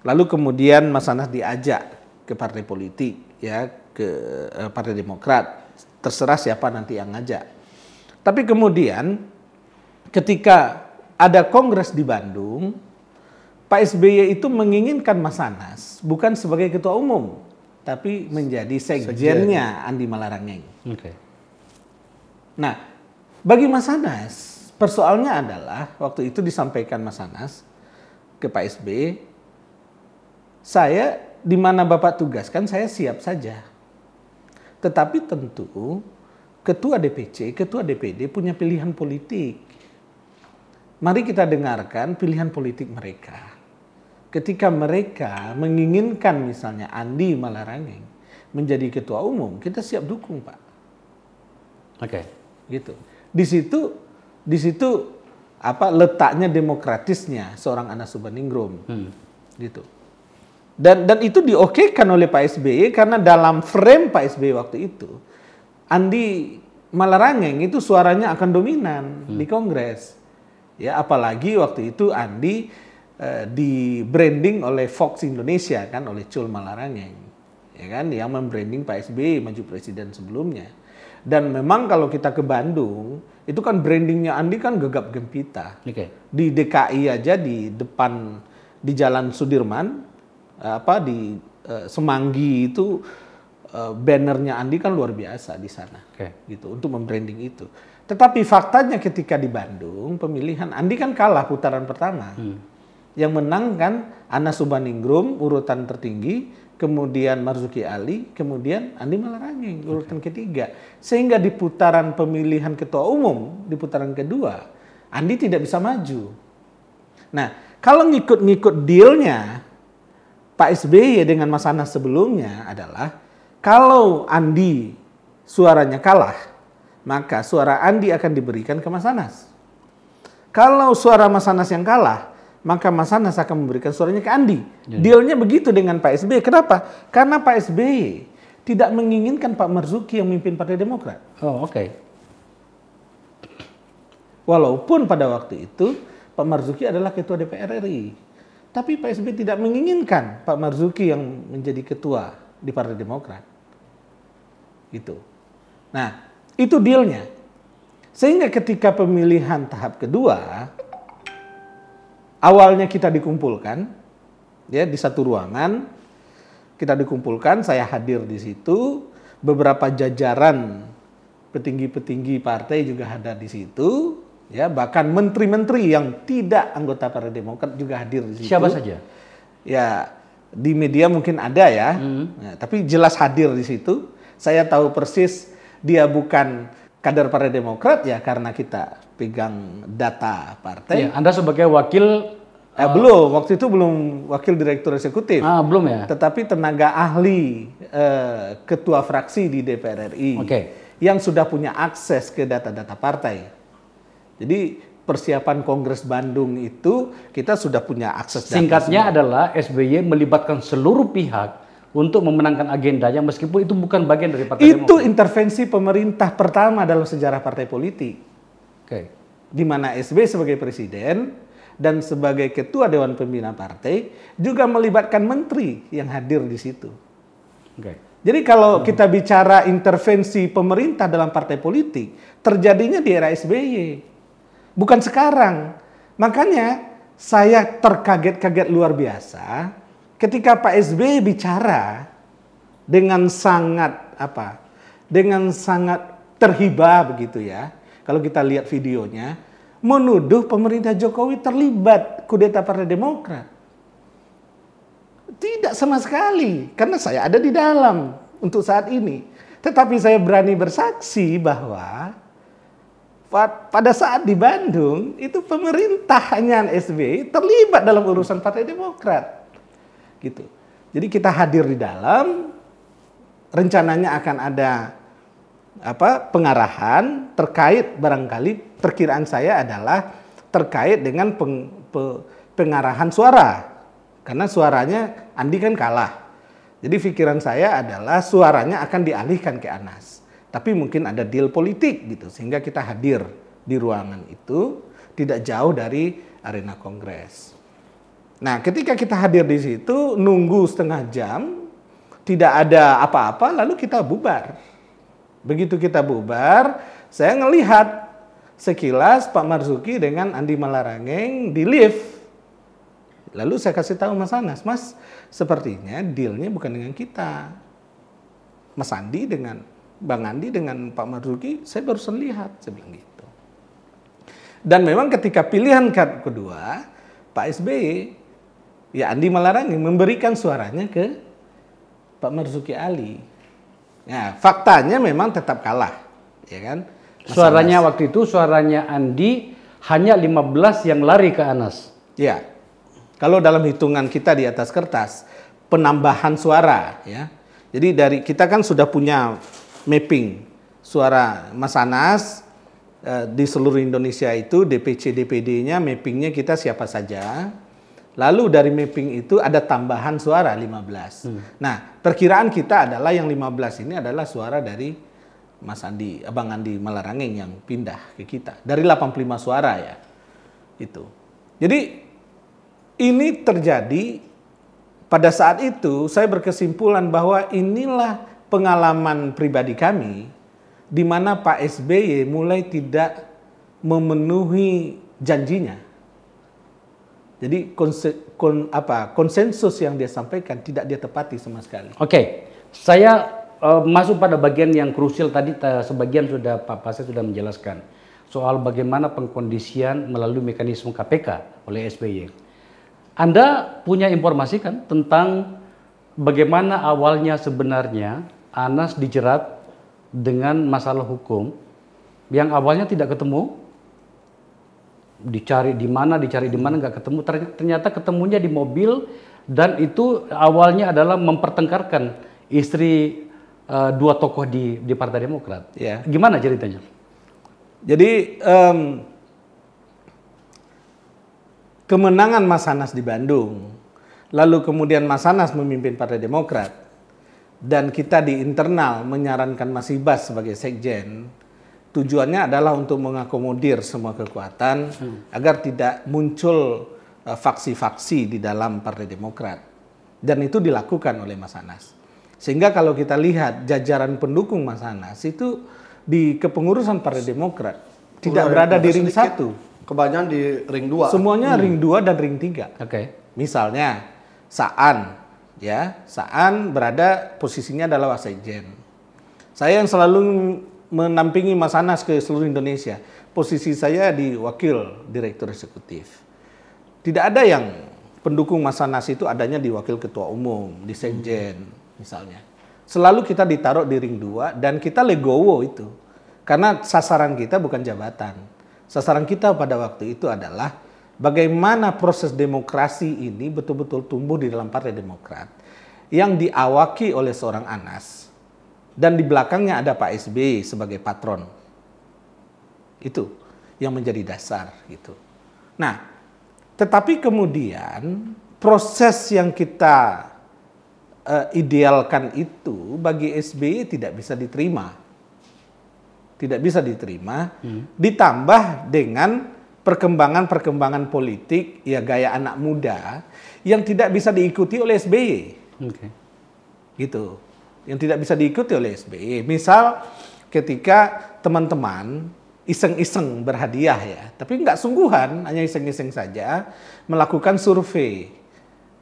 Lalu kemudian Mas Anas diajak ke partai politik, ya ke eh, Partai Demokrat. Terserah siapa nanti yang ngajak. Tapi kemudian ketika ada kongres di Bandung, Pak SBY itu menginginkan Mas Anas bukan sebagai ketua umum, tapi menjadi sekjennya Andi Malarangeng. Oke. Nah, bagi Mas Anas, persoalnya adalah waktu itu disampaikan Mas Anas ke Pak SBY, saya di mana Bapak tugaskan saya siap saja. Tetapi tentu ketua DPC, ketua DPD punya pilihan politik. Mari kita dengarkan pilihan politik mereka. Ketika mereka menginginkan misalnya Andi Malarangeng menjadi ketua umum, kita siap dukung, Pak. Oke. Gitu. Di situ di situ apa letaknya demokratisnya seorang Anas Urbaningrum. Hmm. Gitu. Dan dan itu diokekan oleh Pak SBY karena dalam frame Pak SBY waktu itu Andi Malarangeng itu suaranya akan dominan di Kongres. Ya, apalagi waktu itu Andi eh, di branding oleh Fox Indonesia kan oleh Cul Malarangeng. Ya kan yang membranding Pak SBY maju presiden sebelumnya. Dan memang kalau kita ke Bandung, itu kan brandingnya Andi kan gegap gempita. Oke. Di DKI aja di depan di Jalan Sudirman apa di eh, Semanggi itu eh, bannernya Andi kan luar biasa di sana. Oke. Gitu untuk membranding itu. Tetapi faktanya ketika di Bandung pemilihan Andi kan kalah putaran pertama. Yang menang kan Anas Urbaningrum urutan tertinggi, kemudian Marzuki Ali, kemudian Andi Malarangeng urutan ketiga. Sehingga di putaran pemilihan ketua umum di putaran kedua Andi tidak bisa maju. Nah, kalau ngikut-ngikut dealnya Pak SBY dengan Mas Anas sebelumnya adalah kalau Andi suaranya kalah, maka suara Andi akan diberikan ke Mas Anas. Kalau suara Mas Anas yang kalah, maka Mas Anas akan memberikan suaranya ke Andi. Dealnya begitu dengan Pak SBY. Kenapa? Karena Pak SBY tidak menginginkan Pak Marzuki yang memimpin Partai Demokrat. Oh, oke. Walaupun pada waktu itu Pak Marzuki adalah ketua DPR RI. Tapi Pak SBY tidak menginginkan Pak Marzuki yang menjadi ketua di Partai Demokrat. Gitu. Nah, itu dealnya. Sehingga ketika pemilihan tahap kedua, awalnya kita dikumpulkan, ya di satu ruangan, kita dikumpulkan, saya hadir di situ, beberapa jajaran petinggi-petinggi partai juga ada di situ, ya bahkan menteri-menteri yang tidak anggota Partai Demokrat juga hadir di situ. Siapa saja? Ya di media mungkin ada ya, Nah, tapi jelas hadir di situ. Saya tahu persis dia bukan kader Partai Demokrat ya karena kita pegang data partai. Iya, Anda sebagai wakil Eh, belum, waktu itu belum wakil direktur eksekutif. ah belum ya? Tetapi tenaga ahli eh, ketua fraksi di DPR RI Oke. yang sudah punya akses ke data-data partai. Jadi persiapan Kongres Bandung itu kita sudah punya akses data Singkatnya adalah SBY melibatkan seluruh pihak untuk memenangkan agendanya meskipun itu bukan bagian dari Partai Itu Demokrat. intervensi pemerintah pertama dalam sejarah partai politik. Oke. Di mana SB sebagai presiden dan sebagai ketua dewan pembina partai juga melibatkan menteri yang hadir di situ. Oke. Jadi kalau kita bicara intervensi pemerintah dalam partai politik, terjadinya di era SBY. Bukan sekarang. Makanya saya terkaget-kaget luar biasa ketika Pak SBY bicara dengan sangat apa? Dengan sangat terhibah begitu ya. Kalau kita lihat videonya, menuduh pemerintah Jokowi terlibat kudeta Partai Demokrat. Tidak sama sekali, karena saya ada di dalam untuk saat ini. Tetapi saya berani bersaksi bahwa pa- pada saat di Bandung itu pemerintahan SBY terlibat dalam urusan Partai Demokrat. Gitu. Jadi kita hadir di dalam rencananya akan ada apa pengarahan terkait barangkali perkiraan saya adalah terkait dengan peng- pe- pengarahan suara karena suaranya Andi kan kalah. Jadi pikiran saya adalah suaranya akan dialihkan ke Anas. Tapi mungkin ada deal politik gitu sehingga kita hadir di ruangan itu tidak jauh dari arena kongres. Nah, ketika kita hadir di situ nunggu setengah jam tidak ada apa-apa lalu kita bubar. Begitu kita bubar, saya ngelihat sekilas Pak Marzuki dengan Andi Malarangeng di lift. Lalu saya kasih tahu Mas Anas, Mas, sepertinya dealnya bukan dengan kita. Mas Andi dengan Bang Andi dengan Pak Marzuki, saya barusan lihat, saya bilang gitu. Dan memang ketika pilihan kedua, Pak SBY, ya Andi Malarangeng memberikan suaranya ke Pak Marzuki Ali. Nah, faktanya memang tetap kalah, ya kan? Mas Suaranya Anas. waktu itu suaranya Andi hanya 15 yang lari ke Anas. Ya. Kalau dalam hitungan kita di atas kertas, penambahan suara ya. Jadi dari kita kan sudah punya mapping suara Mas Anas eh, di seluruh Indonesia itu DPC DPD-nya mappingnya kita siapa saja. Lalu dari mapping itu ada tambahan suara 15. Nah, perkiraan kita adalah yang 15 ini adalah suara dari Mas Andi, Abang Andi Malarangeng yang pindah ke kita. Dari 85 suara ya. Itu. Jadi ini terjadi pada saat itu saya berkesimpulan bahwa inilah pengalaman pribadi kami di mana Pak SBY mulai tidak memenuhi janjinya. Jadi konse, kon, apa, konsensus yang dia sampaikan tidak dia tepati sama sekali. Oke, saya eh, masuk pada bagian yang krusial tadi ta- sebagian sudah Pak Pasek sudah menjelaskan soal bagaimana pengkondisian melalui mekanisme KPK oleh SBY. Anda punya informasi kan tentang bagaimana awalnya sebenarnya Anas dijerat dengan masalah hukum yang awalnya tidak ketemu, dicari di mana, dicari di mana nggak ketemu, Ter- ternyata ketemunya di mobil dan itu awalnya adalah mempertengkarkan istri eh, dua tokoh di di Partai Demokrat. Ya. Gimana ceritanya? Jadi em, kemenangan Mas Anas di Bandung, lalu kemudian Mas Anas memimpin Partai Demokrat, dan kita di internal menyarankan Mas Ibas sebagai sekjen, tujuannya adalah untuk mengakomodir semua kekuatan agar tidak muncul eh, faksi-faksi di dalam Partai Demokrat. Dan itu dilakukan oleh Mas Anas. Sehingga kalau kita lihat jajaran pendukung Mas Anas itu di kepengurusan Partai Demokrat tidak Mulai berada di ring sedikit, satu. Kebanyakan di ring 2. Semuanya ring 2 dan ring 3. Oke. Misalnya Saan ya, Saan berada posisinya adalah wasekjen. Saya yang selalu menampingi Mas Anas ke seluruh Indonesia. Posisi saya di wakil direktur eksekutif. Tidak ada yang pendukung Mas Anas itu adanya di wakil ketua umum, di sekjen misalnya. Selalu kita ditaruh di ring 2 dan kita legowo itu. Karena sasaran kita bukan jabatan. Sasaran kita pada waktu itu adalah bagaimana proses demokrasi ini betul-betul tumbuh di dalam Partai Demokrat yang diawaki oleh seorang Anas dan di belakangnya ada Pak SBY sebagai patron. Itu yang menjadi dasar gitu. Nah, tetapi kemudian proses yang kita eh, idealkan itu bagi SBY tidak bisa diterima. Tidak bisa diterima ditambah dengan perkembangan-perkembangan politik ya gaya anak muda yang tidak bisa diikuti oleh SBY Oke. gitu yang tidak bisa diikuti oleh SBY misal ketika teman-teman iseng-iseng berhadiah ya tapi nggak sungguhan hanya iseng-iseng saja melakukan survei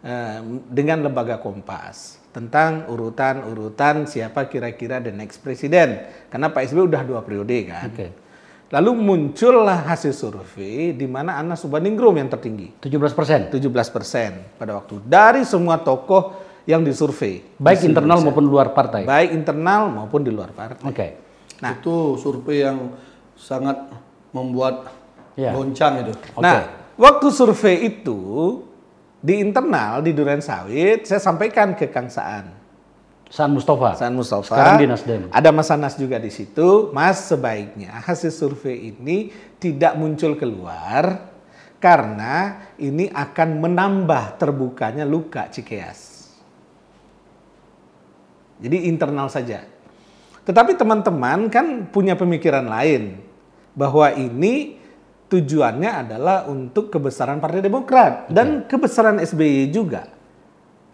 eh, dengan lembaga Kompas tentang urutan-urutan siapa kira-kira the next presiden karena Pak SBY udah dua periode kan Oke. Lalu muncullah hasil survei di mana Anas Urbaningrum yang tertinggi. 17 persen. 17 persen pada waktu. Dari semua tokoh yang disurvei. Baik Di internal Indonesia. maupun luar partai. Baik internal maupun di luar partai. Oke. Nah. Itu survei yang sangat membuat Ya. goncang itu. Oke. Nah, waktu survei itu di internal di Duren Sawit saya sampaikan ke Kang Saan. Saan Mustafa. Hasan Mustafa. Sekarang di Nasdem. Ada Mas Anas juga di situ. Mas sebaiknya hasil survei ini tidak muncul keluar karena ini akan menambah terbukanya luka Cikeas. Jadi internal saja. Tetapi teman-teman kan punya pemikiran lain bahwa ini tujuannya adalah untuk kebesaran Partai Demokrat dan kebesaran SBY juga.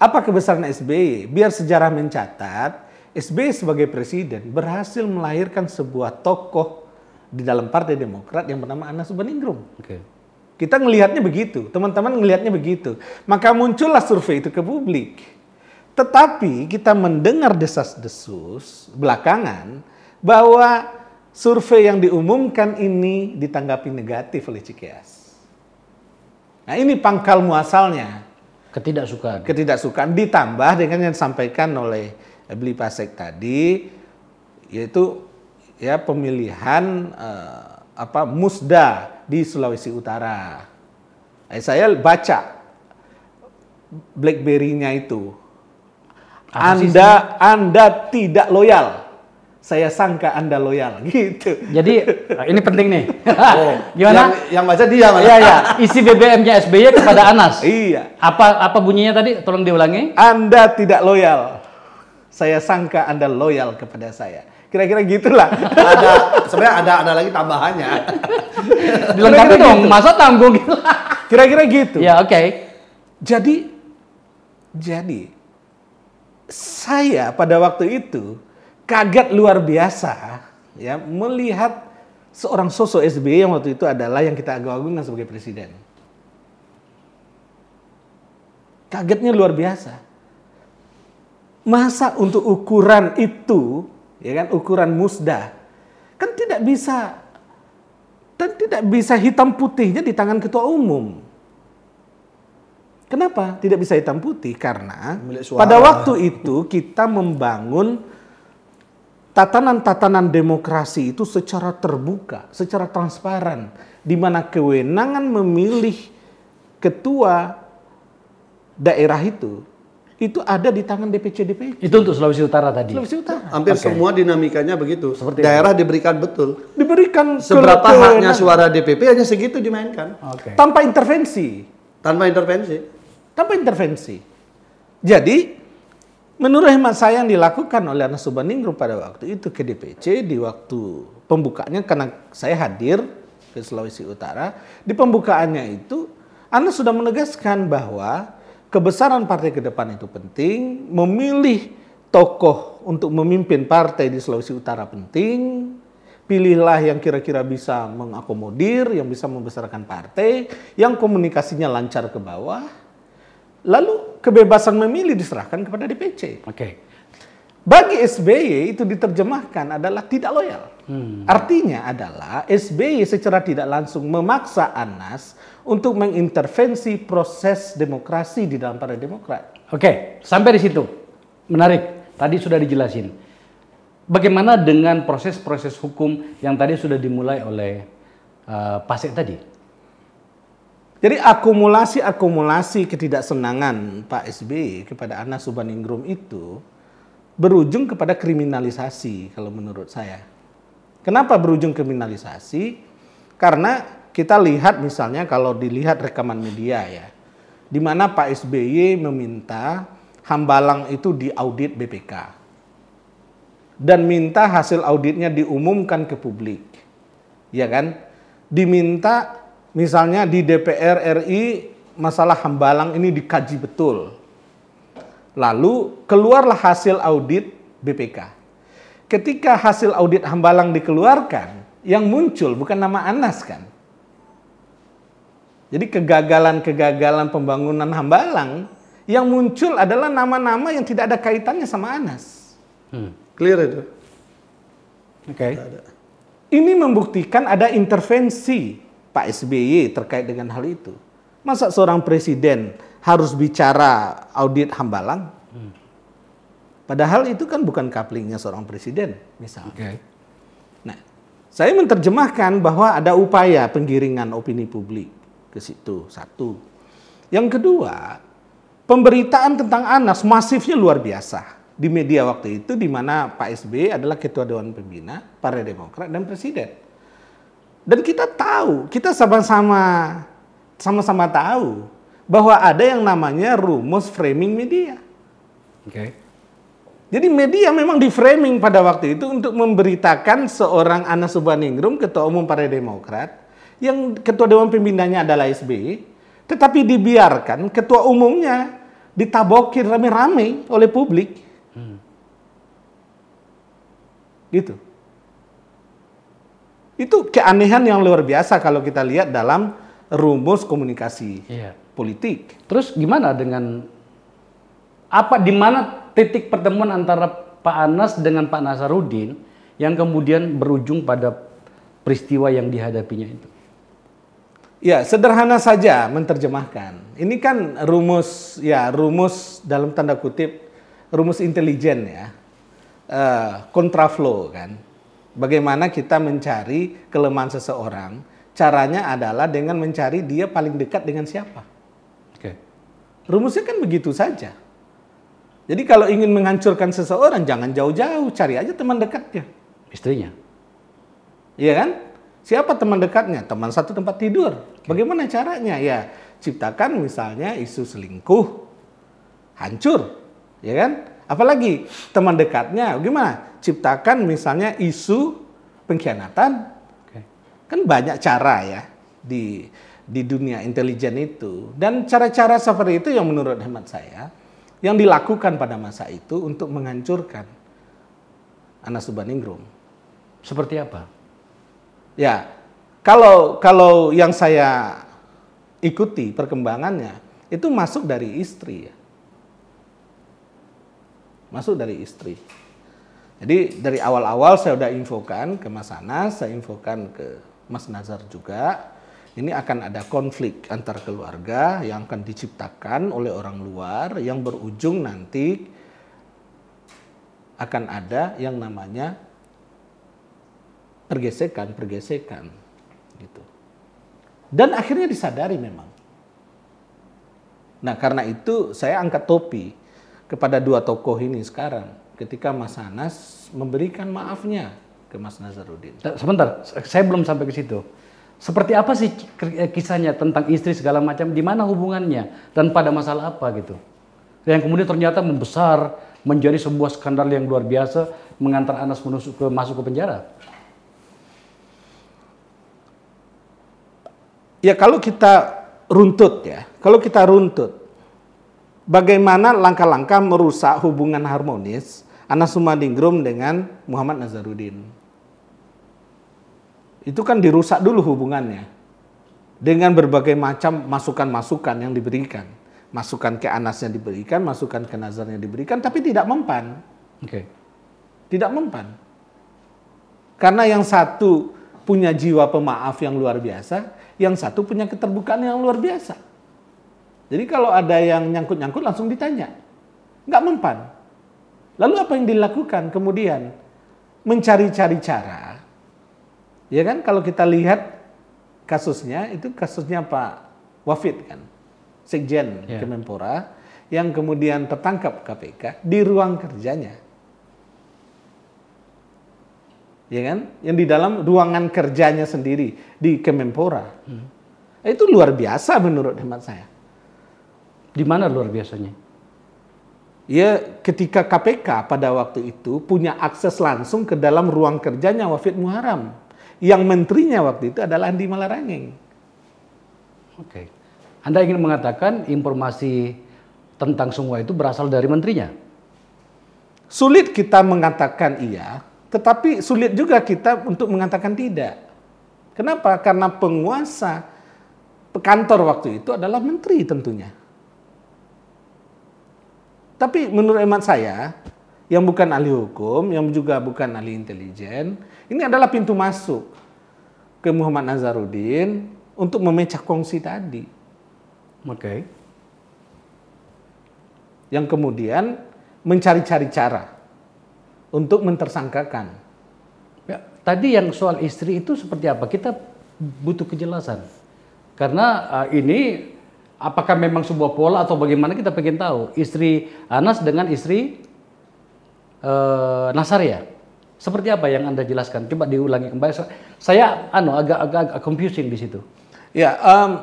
Apa kebesaran SBY? Biar sejarah mencatat, SBY sebagai presiden berhasil melahirkan sebuah tokoh di dalam Partai Demokrat yang bernama Anas Urbaningrum. Oke. Kita ngelihatnya begitu, teman-teman ngelihatnya begitu. Maka muncullah survei itu ke publik. Tetapi kita mendengar desas-desus belakangan bahwa survei yang diumumkan ini ditanggapi negatif oleh Cikeas. Nah ini pangkal muasalnya Ketidaksukaan. ketidaksukaan ditambah dengan yang disampaikan oleh Beli Pasek tadi yaitu ya pemilihan eh, apa musda di Sulawesi Utara. Eh, saya baca BlackBerry-nya itu. Apa sih Anda Anda tidak loyal. Saya sangka Anda loyal gitu. Jadi ini penting nih. Oh, Gimana? Yang, yang baca dia malah. Iya ya. Isi BBM-nya SBY kepada Anas. Iya. Apa apa bunyinya tadi? Tolong diulangi. Anda tidak loyal. Saya sangka Anda loyal kepada saya. Kira-kira gitulah. ada sebenarnya ada ada lagi tambahannya. Dilengkapi dong. gitu. Masa tanggung gitu. Kira-kira gitu. ya oke. Jadi jadi saya pada waktu itu kaget luar biasa ya melihat seorang sosok SBY yang waktu itu adalah yang kita agung-agungkan sebagai presiden. Kagetnya luar biasa. Masa untuk ukuran itu, ya kan, ukuran musda, kan tidak bisa dan tidak bisa hitam putihnya di tangan ketua umum. Kenapa tidak bisa hitam putih? Karena pada waktu itu kita membangun tatanan-tatanan demokrasi itu secara terbuka, secara transparan, di mana kewenangan memilih ketua daerah itu itu ada di tangan DPC DPC Itu untuk Sulawesi Utara tadi. Sulawesi Utara. Hampir semua dinamikanya begitu. Seperti Daerah diberikan betul. Diberikan Seberapa haknya suara DPP hanya segitu dimainkan Oke. tanpa intervensi. tanpa intervensi. Tanpa intervensi. Jadi, menurut hemat saya yang dilakukan oleh Anas Urbaningrum pada waktu itu ke DPC di waktu pembukaannya karena saya hadir ke Sulawesi Utara, di pembukaannya itu Anas sudah menegaskan bahwa kebesaran partai ke depan itu penting, memilih tokoh untuk memimpin partai di Sulawesi Utara penting, pilihlah yang kira-kira bisa mengakomodir, yang bisa membesarkan partai, yang komunikasinya lancar ke bawah, Lalu kebebasan memilih diserahkan kepada DPC. Oke. Bagi SBY itu diterjemahkan adalah tidak loyal. Artinya adalah SBY secara tidak langsung memaksa Anas untuk mengintervensi proses demokrasi di dalam Partai Demokrat. Oke, sampai di situ. Menarik. Tadi sudah dijelasin. Bagaimana dengan proses-proses hukum yang tadi sudah dimulai oleh uh, Pasek tadi? Jadi akumulasi-akumulasi ketidaksenangan Pak SBY kepada Anas Urbaningrum itu berujung kepada kriminalisasi kalau menurut saya. Kenapa berujung kriminalisasi? Karena kita lihat misalnya kalau dilihat rekaman media ya, di mana Pak SBY meminta Hambalang itu diaudit BPK dan minta hasil auditnya diumumkan ke publik, ya kan? Diminta misalnya di DPR RI masalah Hambalang ini dikaji betul. Lalu keluarlah hasil audit BPK. Ketika hasil audit Hambalang dikeluarkan, yang muncul bukan nama Anas kan. Jadi kegagalan-kegagalan pembangunan Hambalang yang muncul adalah nama-nama yang tidak ada kaitannya sama Anas. Hmm. Clear itu. Oke. Ini membuktikan ada intervensi Pak SBY terkait dengan hal itu. Masa seorang presiden harus bicara audit hambalang? Padahal itu kan bukan kaplingnya seorang presiden, misalnya. Oke. Nah, saya menerjemahkan bahwa ada upaya penggiringan opini publik ke situ. Satu. Yang kedua, pemberitaan tentang Anas masifnya luar biasa di media waktu itu di mana Pak SBY adalah ketua dewan pembina Partai Demokrat dan presiden. Dan kita tahu, kita sama-sama sama-sama tahu bahwa ada yang namanya rumus framing media. Oke. Jadi media memang di framing pada waktu itu untuk memberitakan seorang Anas Urbaningrum, ketua umum Partai Demokrat, yang ketua dewan pembinanya adalah SBY, tetapi dibiarkan ketua umumnya ditabokir rame-rame oleh publik. Gitu. Itu keanehan yang luar biasa kalau kita lihat dalam rumus komunikasi Iya. politik. Terus gimana dengan apa di mana titik pertemuan antara Pak Anas dengan Pak Nasarudin yang kemudian berujung pada peristiwa yang dihadapinya itu? Ya, sederhana saja menerjemahkan. Ini kan rumus ya, rumus dalam tanda kutip rumus intelijen ya. Eh, kontraflow kan. Bagaimana kita mencari kelemahan seseorang? Caranya adalah dengan mencari dia paling dekat dengan siapa. Oke. Rumusnya kan begitu saja. Jadi kalau ingin menghancurkan seseorang jangan jauh-jauh, cari aja teman dekatnya. Istrinya. Iya kan? Siapa teman dekatnya? Teman satu tempat tidur. Bagaimana caranya? Ya, ciptakan misalnya isu selingkuh, hancur, ya kan? Apalagi teman dekatnya, gimana? Ciptakan misalnya isu pengkhianatan. Kan banyak cara ya di di dunia intelijen itu. Dan cara-cara seperti itu yang menurut hemat saya yang dilakukan pada masa itu untuk menghancurkan Anas Urbaningrum. Seperti apa? Ya, kalau kalau yang saya ikuti perkembangannya itu masuk dari istri ya. Masuk dari istri. Jadi dari awal-awal saya udah infokan ke Mas Anas, saya infokan ke Mas Nazar juga. Ini akan ada konflik antar keluarga yang akan diciptakan oleh orang luar yang berujung nanti akan ada yang namanya pergesekan, pergesekan gitu. Dan akhirnya disadari memang. Nah, karena itu saya angkat topi kepada dua tokoh ini sekarang ketika Mas Anas memberikan maafnya ke Mas Nazarudin. Eh, Sebentar, saya belum sampai ke situ. Seperti apa sih k- kisahnya tentang istri segala macam? Di mana hubungannya dan pada masalah apa gitu? Yang kemudian ternyata membesar menjadi sebuah skandal yang luar biasa mengantar Anas menusuk ke masuk ke penjara. Ya kalau kita runtut ya, kalau kita runtut, bagaimana langkah-langkah merusak hubungan harmonis Anas Sumadingrum dengan Muhammad Nazarudin? Itu kan dirusak dulu hubungannya dengan berbagai macam masukan-masukan yang diberikan, masukan ke Anas yang diberikan, masukan ke Nazarnya diberikan, tapi tidak mempan, Oke. tidak mempan. Karena yang satu punya jiwa pemaaf yang luar biasa, yang satu punya keterbukaan yang luar biasa. Jadi kalau ada yang nyangkut-nyangkut langsung ditanya. Nggak mempan. Lalu apa yang dilakukan kemudian? Mencari-cari cara. Ya kan kalau kita lihat kasusnya, itu kasusnya Pak Wafid kan. Sekjen Ya. Kemenpora yang kemudian tertangkap KPK di ruang kerjanya. Ya kan? Yang di dalam ruangan kerjanya sendiri di Kemenpora. Itu luar biasa menurut hemat saya. Di mana luar biasanya? Ya, ketika KPK pada waktu itu punya akses langsung ke dalam ruang kerjanya Wafid Muharam. Yang menterinya waktu itu adalah Andi Malarangeng. Oke. Anda ingin mengatakan informasi tentang semua itu berasal dari menterinya? Sulit kita mengatakan iya, tetapi sulit juga kita untuk mengatakan tidak. Kenapa? Karena penguasa kantor waktu itu adalah menteri tentunya. Tapi menurut hemat saya, yang bukan ahli hukum, yang juga bukan ahli intelijen, ini adalah pintu masuk ke Muhammad Nazarudin untuk memecah kongsi tadi. Oke. Yang kemudian mencari-cari cara untuk mentersangkakan. Ya, tadi yang soal istri itu seperti apa? Kita butuh kejelasan. Karena uh, ini apakah memang sebuah pola atau bagaimana kita pengen tahu. Istri Anas dengan istri uh, Nasar ya. Seperti apa yang Anda jelaskan? Coba diulangi kembali. Saya anu agak-agak confusing di situ. Ya, um,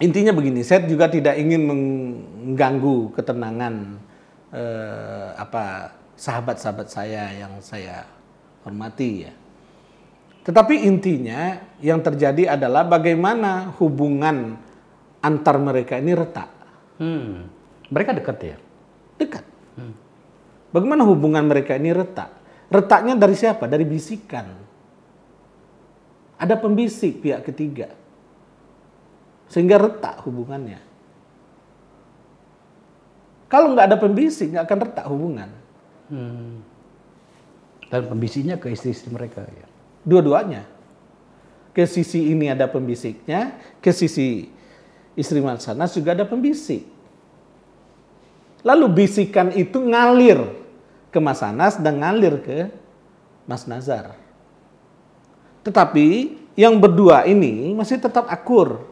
intinya begini, saya juga tidak ingin mengganggu ketenangan uh, apa sahabat-sahabat saya yang saya hormati ya. Tetapi intinya yang terjadi adalah bagaimana hubungan antar mereka ini retak. Hmm. Mereka dekat ya? Dekat. Hmm. Bagaimana hubungan mereka ini retak? Retaknya dari siapa? Dari bisikan. Ada pembisik pihak ketiga. Sehingga retak hubungannya. Kalau nggak ada pembisik, nggak akan retak hubungan. Hmm. Dan pembisiknya ke istri-istri mereka ya? Dua-duanya. Ke sisi ini ada pembisiknya, ke sisi istri Mas Anas juga ada pembisik. Lalu bisikan itu ngalir ke Mas Anas dan ngalir ke Mas Nazar. Tetapi yang berdua ini masih tetap akur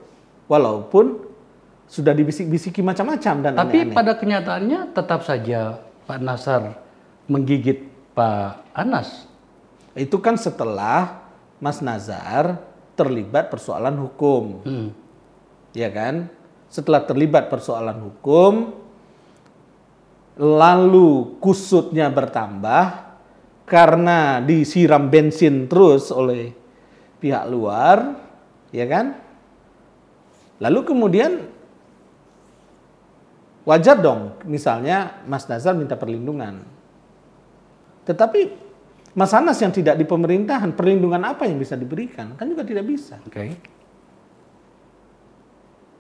walaupun sudah dibisik-bisiki macam-macam dan Tapi aneh-aneh. pada kenyataannya tetap saja Pak Nasar menggigit Pak Anas. Itu kan setelah Mas Nazar terlibat persoalan hukum. Hmm. Ya kan? Setelah terlibat persoalan hukum, lalu kusutnya bertambah karena disiram bensin terus oleh pihak luar, ya kan? Lalu kemudian wajar dong, misalnya Mas Nazar minta perlindungan. Tetapi Mas Anas yang tidak di pemerintahan, perlindungan apa yang bisa diberikan? Kan juga tidak bisa. Oke.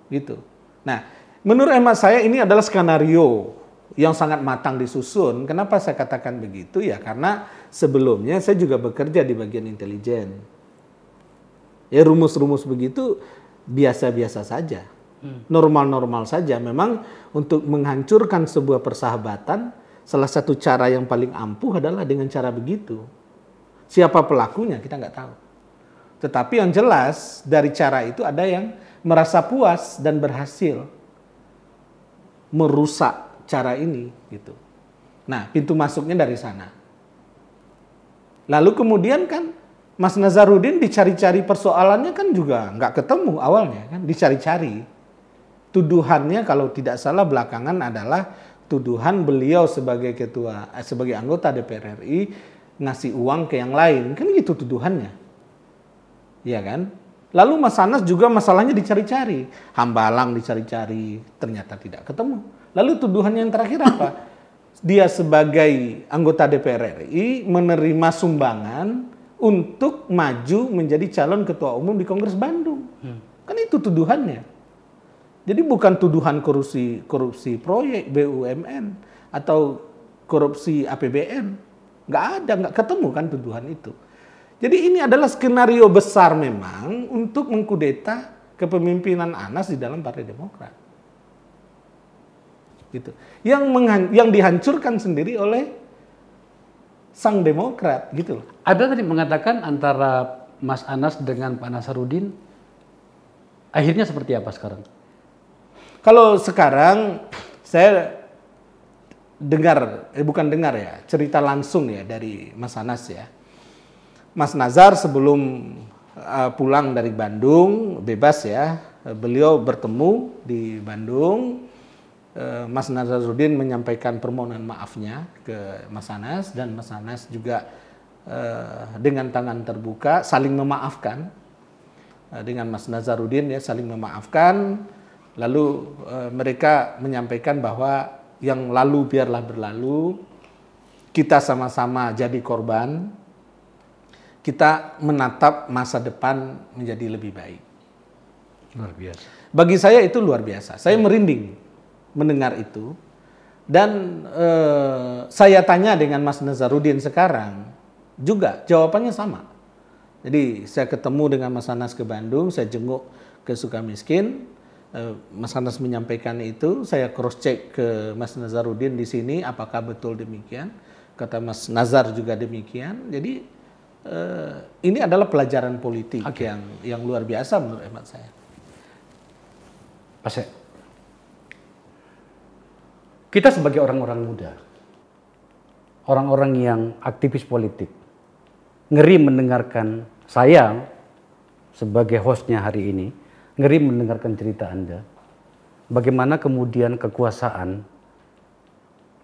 Gitu. Nah, menurut hemat saya ini adalah skenario yang sangat matang disusun. Kenapa saya katakan begitu? Ya karena sebelumnya saya juga bekerja di bagian intelijen. Ya rumus-rumus begitu biasa-biasa saja. Normal-normal saja. Memang untuk menghancurkan sebuah persahabatan, salah satu cara yang paling ampuh adalah dengan cara begitu. Siapa pelakunya kita nggak tahu. Tetapi yang jelas dari cara itu ada yang merasa puas dan berhasil merusak cara ini gitu. Nah, pintu masuknya dari sana. Lalu kemudian kan Mas Nazarudin dicari-cari persoalannya kan juga nggak ketemu awalnya kan dicari-cari. Tuduhannya kalau tidak salah belakangan adalah tuduhan beliau sebagai ketua eh, sebagai anggota DPR RI ngasih uang ke yang lain kan gitu tuduhannya. Iya kan? Lalu Mas Anas juga masalahnya dicari-cari. Hambalang dicari-cari, ternyata tidak ketemu. Lalu tuduhan yang terakhir apa? Dia sebagai anggota DPR RI menerima sumbangan untuk maju menjadi calon ketua umum di Kongres Bandung. Kan itu tuduhannya. Jadi bukan tuduhan korupsi korupsi proyek BUMN atau korupsi APBN. Nggak ada, nggak ketemu kan tuduhan itu. Jadi ini adalah skenario besar memang untuk mengkudeta kepemimpinan Anas di dalam Partai Demokrat. Gitu. Yang menghan- yang dihancurkan sendiri oleh sang Demokrat gitu loh. Ada tadi mengatakan antara Mas Anas dengan Pak Nasarudin akhirnya seperti apa sekarang? Kalau sekarang saya dengar, eh bukan dengar ya, cerita langsung ya dari Mas Anas ya. Mas Nazar sebelum uh, pulang dari Bandung bebas ya, beliau bertemu di Bandung. Uh, Mas Nazarudin menyampaikan permohonan maafnya ke Mas Anas dan Mas Anas juga uh, dengan tangan terbuka saling memaafkan dengan Mas Nazarudin ya saling memaafkan. Lalu mereka menyampaikan bahwa yang lalu biarlah berlalu, kita sama-sama jadi korban, kita menatap masa depan menjadi lebih baik. Luar biasa. Bagi saya itu luar biasa. Saya merinding mendengar itu Dan eh, saya tanya dengan Mas Nazarudin sekarang juga jawabannya sama. Jadi saya ketemu dengan Mas Anas ke Bandung, saya jenguk ke Sukamiskin, eh, Mas Anas menyampaikan itu, saya cross check ke Mas Nazarudin di sini apakah betul demikian. Kata Mas Nazar juga demikian. Jadi eh, ini adalah pelajaran politik yang yang luar biasa menurut hemat saya. Pak kita sebagai orang-orang muda, orang-orang yang aktivis politik, ngeri mendengarkan saya sebagai hostnya hari ini, ngeri mendengarkan cerita Anda. Bagaimana kemudian kekuasaan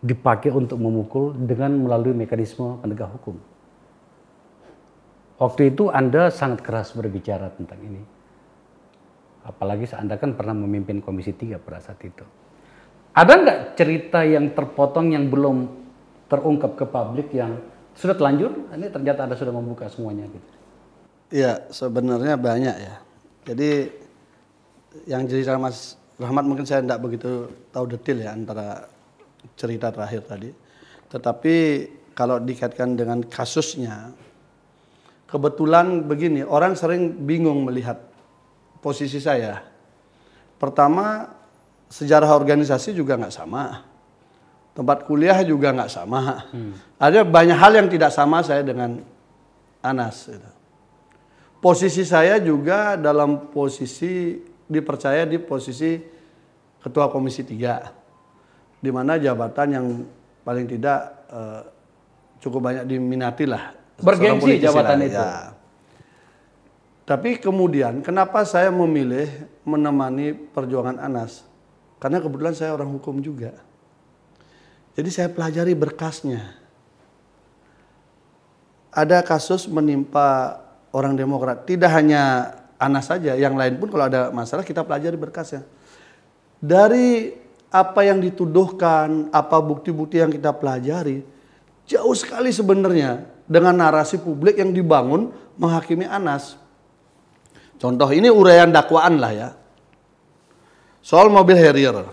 dipakai untuk memukul dengan melalui mekanisme penegak hukum. Waktu itu Anda sangat keras berbicara tentang ini. Apalagi Anda kan pernah memimpin Komisi 3 pada saat itu. Ada nggak cerita yang terpotong yang belum terungkap ke publik yang sudah telanjur? Ini ternyata Anda sudah membuka semuanya gitu. Iya, sebenarnya banyak ya. Jadi yang cerita Mas Rahmat mungkin saya tidak begitu tahu detail ya antara cerita terakhir tadi. Tetapi kalau dikaitkan dengan kasusnya, kebetulan begini, orang sering bingung melihat posisi saya. Pertama, sejarah organisasi juga nggak sama. Tempat kuliah juga nggak sama. Hmm. Ada banyak hal yang tidak sama saya dengan Anas. Gitu. Posisi saya juga dalam posisi dipercaya di posisi ketua komisi 3 di mana jabatan yang paling tidak uh, cukup banyak diminati lah bergengsi jabatan lah, itu. ya. tapi kemudian kenapa saya memilih menemani perjuangan Anas? Karena kebetulan saya orang hukum juga. Jadi saya pelajari berkasnya. Ada kasus menimpa orang Demokrat. Tidak hanya Anas saja, yang lain pun kalau ada masalah kita pelajari berkasnya. Dari apa yang dituduhkan, apa bukti-bukti yang kita pelajari, jauh sekali sebenarnya dengan narasi publik yang dibangun menghakimi Anas. Contoh ini uraian dakwaan lah ya. Soal mobil Harrier.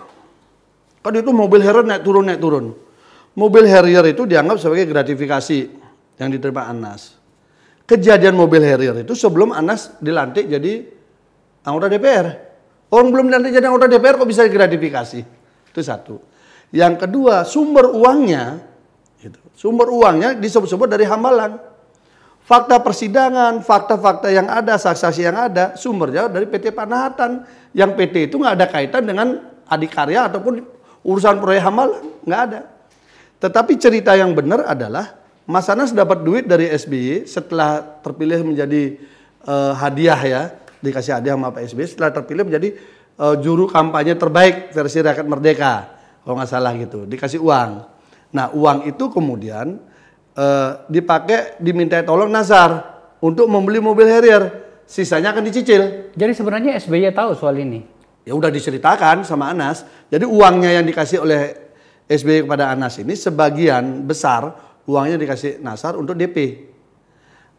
Kan itu mobil Harrier naik turun naik turun. Mobil Harrier itu dianggap sebagai gratifikasi yang diterima Anas kejadian mobil Harrier itu sebelum Anas dilantik jadi anggota DPR. Orang belum dilantik jadi anggota DPR kok bisa gratifikasi? Itu satu. Yang kedua, sumber uangnya, gitu. sumber uangnya disebut-sebut dari hambalan. Fakta persidangan, fakta-fakta yang ada, saksi-saksi yang ada, sumbernya dari PT Panahatan. Yang PT itu nggak ada kaitan dengan adikarya ataupun urusan proyek hambalan, nggak ada. Tetapi cerita yang benar adalah Mas Anas dapat duit dari SBY setelah terpilih menjadi uh, hadiah ya, dikasih hadiah sama Pak SBY setelah terpilih menjadi uh, juru kampanye terbaik versi Rakyat Merdeka. Kalau nggak salah gitu, dikasih uang. Nah, uang itu kemudian uh, dipakai diminta tolong Nazar untuk membeli mobil Harrier. Sisanya akan dicicil. Jadi sebenarnya SBY tahu soal ini. Ya udah diceritakan sama Anas. Jadi uangnya yang dikasih oleh SBY kepada Anas ini sebagian besar uangnya dikasih Nasar untuk DP.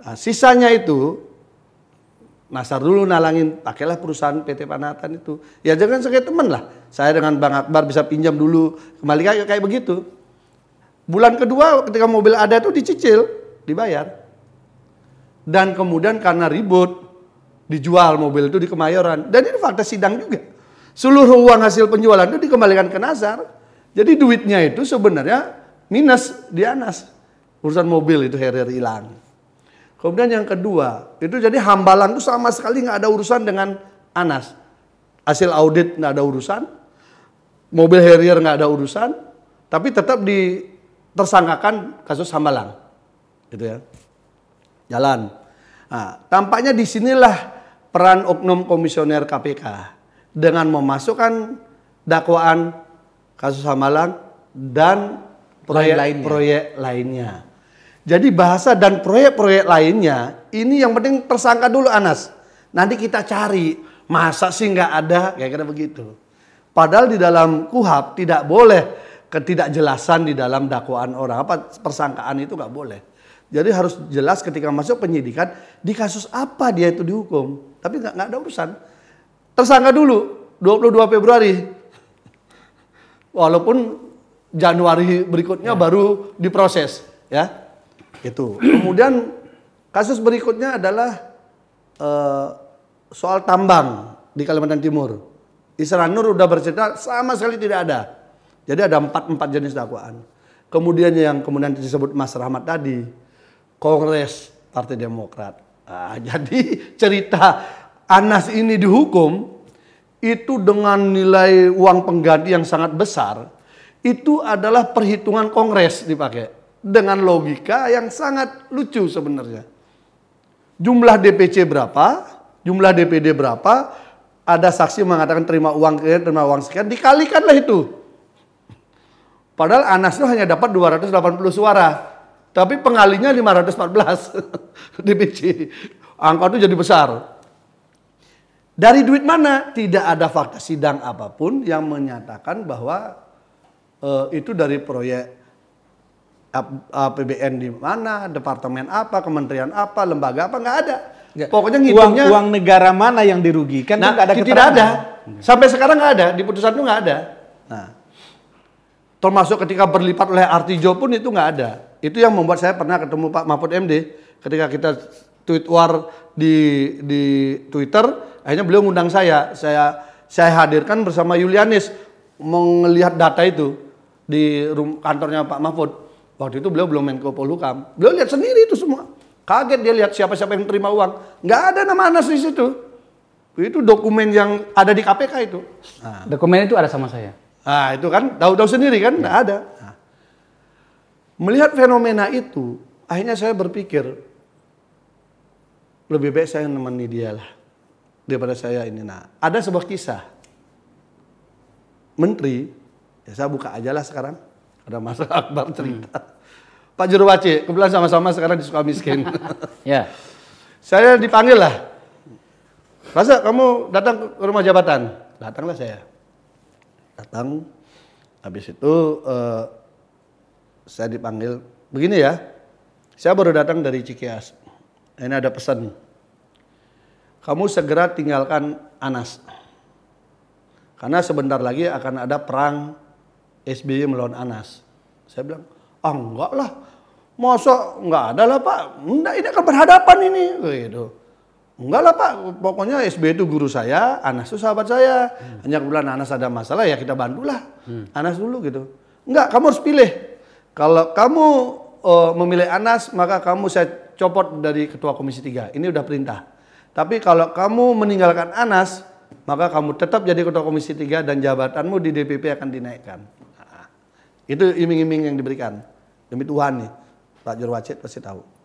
Nah, sisanya itu Nasar dulu nalangin, pakailah perusahaan PT Panatan itu. Ya jangan sebagai teman lah. Saya dengan Bang Akbar bisa pinjam dulu, kembali kayak kayak begitu. Bulan kedua ketika mobil ada itu dicicil, dibayar. Dan kemudian karena ribut, dijual mobil itu di Kemayoran. Dan ini fakta sidang juga. Seluruh uang hasil penjualan itu dikembalikan ke Nasar. Jadi duitnya itu sebenarnya minus di Anas urusan mobil itu Harrier hilang. Kemudian yang kedua, itu jadi hambalan itu sama sekali nggak ada urusan dengan Anas. Hasil audit nggak ada urusan, mobil Harrier nggak ada urusan, tapi tetap ditersangkakan kasus hambalang, gitu ya. Jalan. Nah, tampaknya di sinilah peran oknum komisioner KPK dengan memasukkan dakwaan kasus hambalang dan proyek lainnya. proyek lainnya. Jadi bahasa dan proyek-proyek lainnya ini yang penting tersangka dulu Anas. Nanti kita cari masa sih nggak ada kayak kira begitu. Padahal di dalam kuhab tidak boleh ketidakjelasan di dalam dakwaan orang apa persangkaan itu nggak boleh. Jadi harus jelas ketika masuk penyidikan di kasus apa dia itu dihukum. Tapi nggak ada urusan. Tersangka dulu 22 Februari. Walaupun Januari berikutnya baru diproses ya. Itu. Kemudian kasus berikutnya adalah eh, soal tambang di Kalimantan Timur. Isra Nur udah bercerita sama sekali tidak ada. Jadi ada empat empat jenis dakwaan. Kemudian yang kemudian disebut Mas Rahmat tadi, Kongres Partai Demokrat. Ah, jadi cerita Anas ini dihukum itu dengan nilai uang pengganti yang sangat besar, itu adalah perhitungan Kongres dipakai dengan logika yang sangat lucu sebenarnya. Jumlah DPC berapa, jumlah DPD berapa, ada saksi mengatakan terima uang terima uang sekian, dikalikanlah itu. Padahal Anas itu hanya dapat 280 suara. Tapi pengalinya 514 DPC. Angka itu jadi besar. Dari duit mana? Tidak ada fakta sidang apa pun yang menyatakan bahwa eh, itu dari proyek APBN di mana, departemen apa, kementerian apa, lembaga apa, nggak ada. Pokoknya uang, ngitungnya uang negara mana yang dirugikan nah, itu nggak ada tidak keterangan. ada. Sampai sekarang nggak ada, di putusan itu nggak ada. Nah, termasuk ketika berlipat oleh Artijo pun itu nggak ada. Itu yang membuat saya pernah ketemu Pak Mahfud MD ketika kita tweet war di di Twitter, akhirnya beliau ngundang saya. Saya saya hadirkan bersama Yulianis melihat data itu di rum, kantornya Pak Mahfud. Waktu itu beliau belum Menko Polhukam. Beliau lihat sendiri itu semua. Kaget dia lihat siapa-siapa yang terima uang. Nggak ada nama Anas di situ. Itu dokumen yang ada di KPK itu. Nah, Dokumen itu ada sama saya. Nah, itu kan tahu-tahu sendiri kan nggak ada. Nah, melihat fenomena itu, akhirnya saya berpikir lebih baik saya nemeni dia lah daripada saya ini. Nah, ada sebuah kisah. Menteri, ya saya buka aja lah sekarang. Ada Mas Akbar cerita. Pak Juruwaci, kebetulan sama-sama sekarang di Sukamiskin. Ya. saya dipanggil lah. Masa kamu datang ke rumah jabatan? Datanglah saya. Datang. Habis itu eh, saya dipanggil. Begini ya, saya baru datang dari Cikias. Ini ada pesan. Kamu segera tinggalkan Anas. Karena sebentar lagi akan ada perang SBY melawan Anas. Saya bilang, ah enggak lah. Masa enggak ada lah Pak. Enggak, ini akan berhadapan ini. Gitu. Enggak lah Pak, pokoknya SBY itu guru saya, Anas itu sahabat saya. Hanya kebetulan Anas ada masalah ya kita bantulah. Anas dulu gitu. Enggak, kamu harus pilih. Kalau kamu eh, memilih Anas, maka kamu saya copot dari ketua komisi 3. Ini udah perintah. Tapi kalau kamu meninggalkan Anas, maka kamu tetap jadi ketua komisi 3 dan jabatanmu di DPP akan dinaikkan. Nah, itu iming-iming yang diberikan. Demi Tuhan nih, Pak Jurwacit pasti tahu.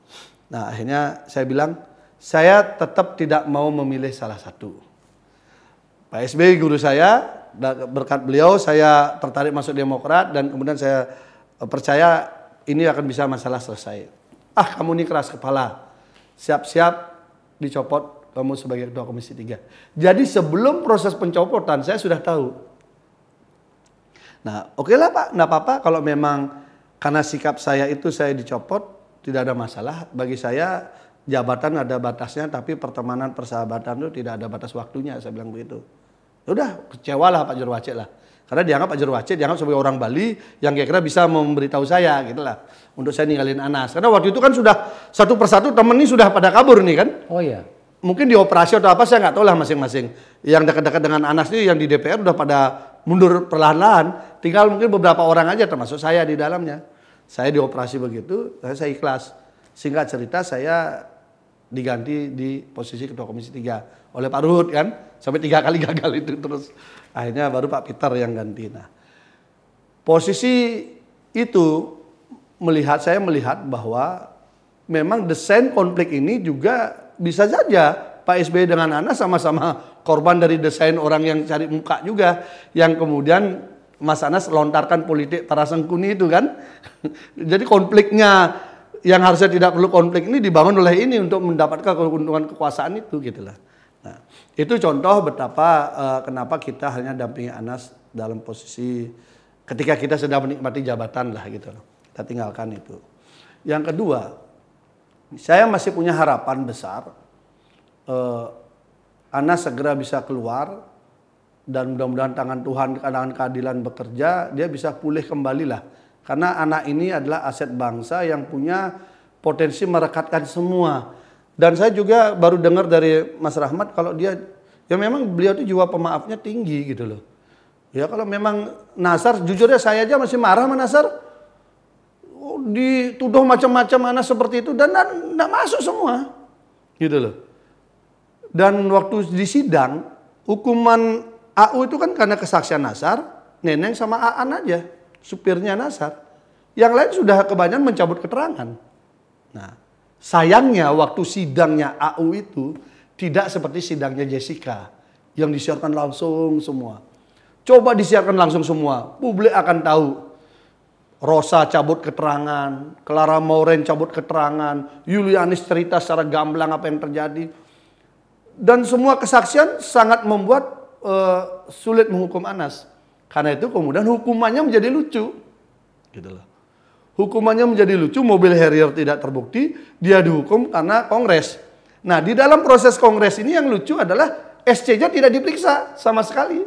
Nah akhirnya saya bilang, saya tetap tidak mau memilih salah satu. Pak SBY guru saya, berkat beliau saya tertarik masuk Demokrat dan kemudian saya eh, percaya ini akan bisa masalah selesai. Ah kamu ini keras kepala, siap-siap dicopot kamu sebagai ketua komisi 3. Jadi sebelum proses pencopotan saya sudah tahu. Nah oke lah Pak, nggak apa-apa kalau memang karena sikap saya itu saya dicopot, tidak ada masalah. Bagi saya jabatan ada batasnya, tapi pertemanan persahabatan itu tidak ada batas waktunya. Saya bilang begitu. Ya Udah kecewa lah Pak Jurwacik lah. Karena dianggap Pak Jurwacik dianggap sebagai orang Bali yang kira-kira bisa memberitahu saya gitu lah. Untuk saya ninggalin Anas. Karena waktu itu kan sudah satu persatu temen ini sudah pada kabur nih kan. Oh iya. Mungkin di operasi atau apa saya nggak tahu lah masing-masing. Yang dekat-dekat dengan Anas ini yang di DPR udah pada mundur perlahan-lahan. Tinggal mungkin beberapa orang aja termasuk saya di dalamnya. Saya dioperasi begitu, saya ikhlas. Singkat cerita saya diganti di posisi ketua komisi 3 oleh Pak Ruhut kan. Sampai tiga kali gagal itu terus. Akhirnya baru Pak Peter yang ganti. Nah, posisi itu melihat saya melihat bahwa memang desain konflik ini juga bisa saja Pak SBY dengan Anas sama-sama korban dari desain orang yang cari muka juga yang kemudian Mas Anas lontarkan politik tarasengkuni itu kan. Jadi konfliknya yang harusnya tidak perlu konflik ini dibangun oleh ini untuk mendapatkan keuntungan kekuasaan itu gitu lah. Nah, itu contoh betapa eh, kenapa kita hanya dampingi Anas dalam posisi ketika kita sedang menikmati jabatan lah gitu loh. Kita tinggalkan itu. Yang kedua, saya masih punya harapan besar eh, Anas segera bisa keluar dan mudah-mudahan tangan Tuhan, tangan keadilan bekerja, dia bisa pulih kembali lah. Karena anak ini adalah aset bangsa yang punya potensi merekatkan semua. Dan saya juga baru dengar dari Mas Rahmat kalau dia, ya memang beliau itu jiwa pemaafnya tinggi gitu loh. Ya kalau memang Nasar, jujurnya saya aja masih marah sama Nasar. Oh, dituduh macam-macam anak seperti itu dan tidak masuk semua. Gitu loh. Dan waktu di sidang, hukuman AU itu kan karena kesaksian Nasar, Neneng sama Aan aja, supirnya Nasar. Yang lain sudah kebanyakan mencabut keterangan. Nah, sayangnya waktu sidangnya AU itu tidak seperti sidangnya Jessica yang disiarkan langsung semua. Coba disiarkan langsung semua, publik akan tahu. Rosa cabut keterangan, Clara Mauren cabut keterangan, Yulianis cerita secara gamblang apa yang terjadi. Dan semua kesaksian sangat membuat uh, sulit menghukum Anas. Karena itu kemudian hukumannya menjadi lucu. Gitu loh. Hukumannya menjadi lucu, mobil Harrier tidak terbukti, dia dihukum karena kongres. Nah, di dalam proses kongres ini yang lucu adalah SC-nya tidak diperiksa sama sekali.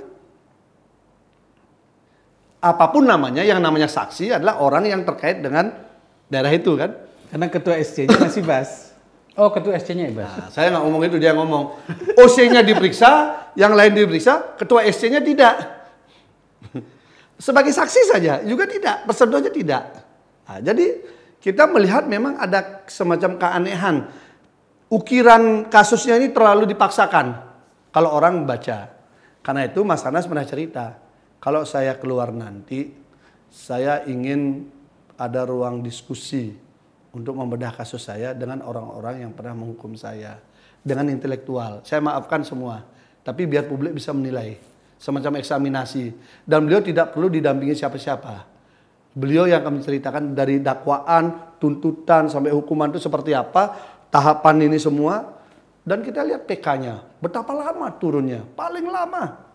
Apa pun namanya, yang namanya saksi adalah orang yang terkait dengan daerah itu kan. Karena ketua SC-nya masih bas. Oh, ketua SC-nya Ibas. Nah, saya nggak ngomong itu, dia ngomong. OC-nya diperiksa, yang lain diperiksa, ketua SC-nya tidak. Sebagai saksi saja, juga tidak, pesertanya tidak. Nah, jadi kita melihat memang ada semacam keanehan. Ukiran kasusnya ini terlalu dipaksakan kalau orang baca. Karena itu Mas Anas pernah cerita, kalau saya keluar nanti, saya ingin ada ruang diskusi untuk membedah kasus saya dengan orang-orang yang pernah menghukum saya dengan intelektual. Saya maafkan semua, tapi biar publik bisa menilai semacam eksaminasi dan beliau tidak perlu didampingi siapa-siapa. Beliau yang akan menceritakan dari dakwaan, tuntutan sampai hukuman itu seperti apa, tahapan ini semua dan kita lihat PK-nya. Betapa lama turunnya? Paling lama.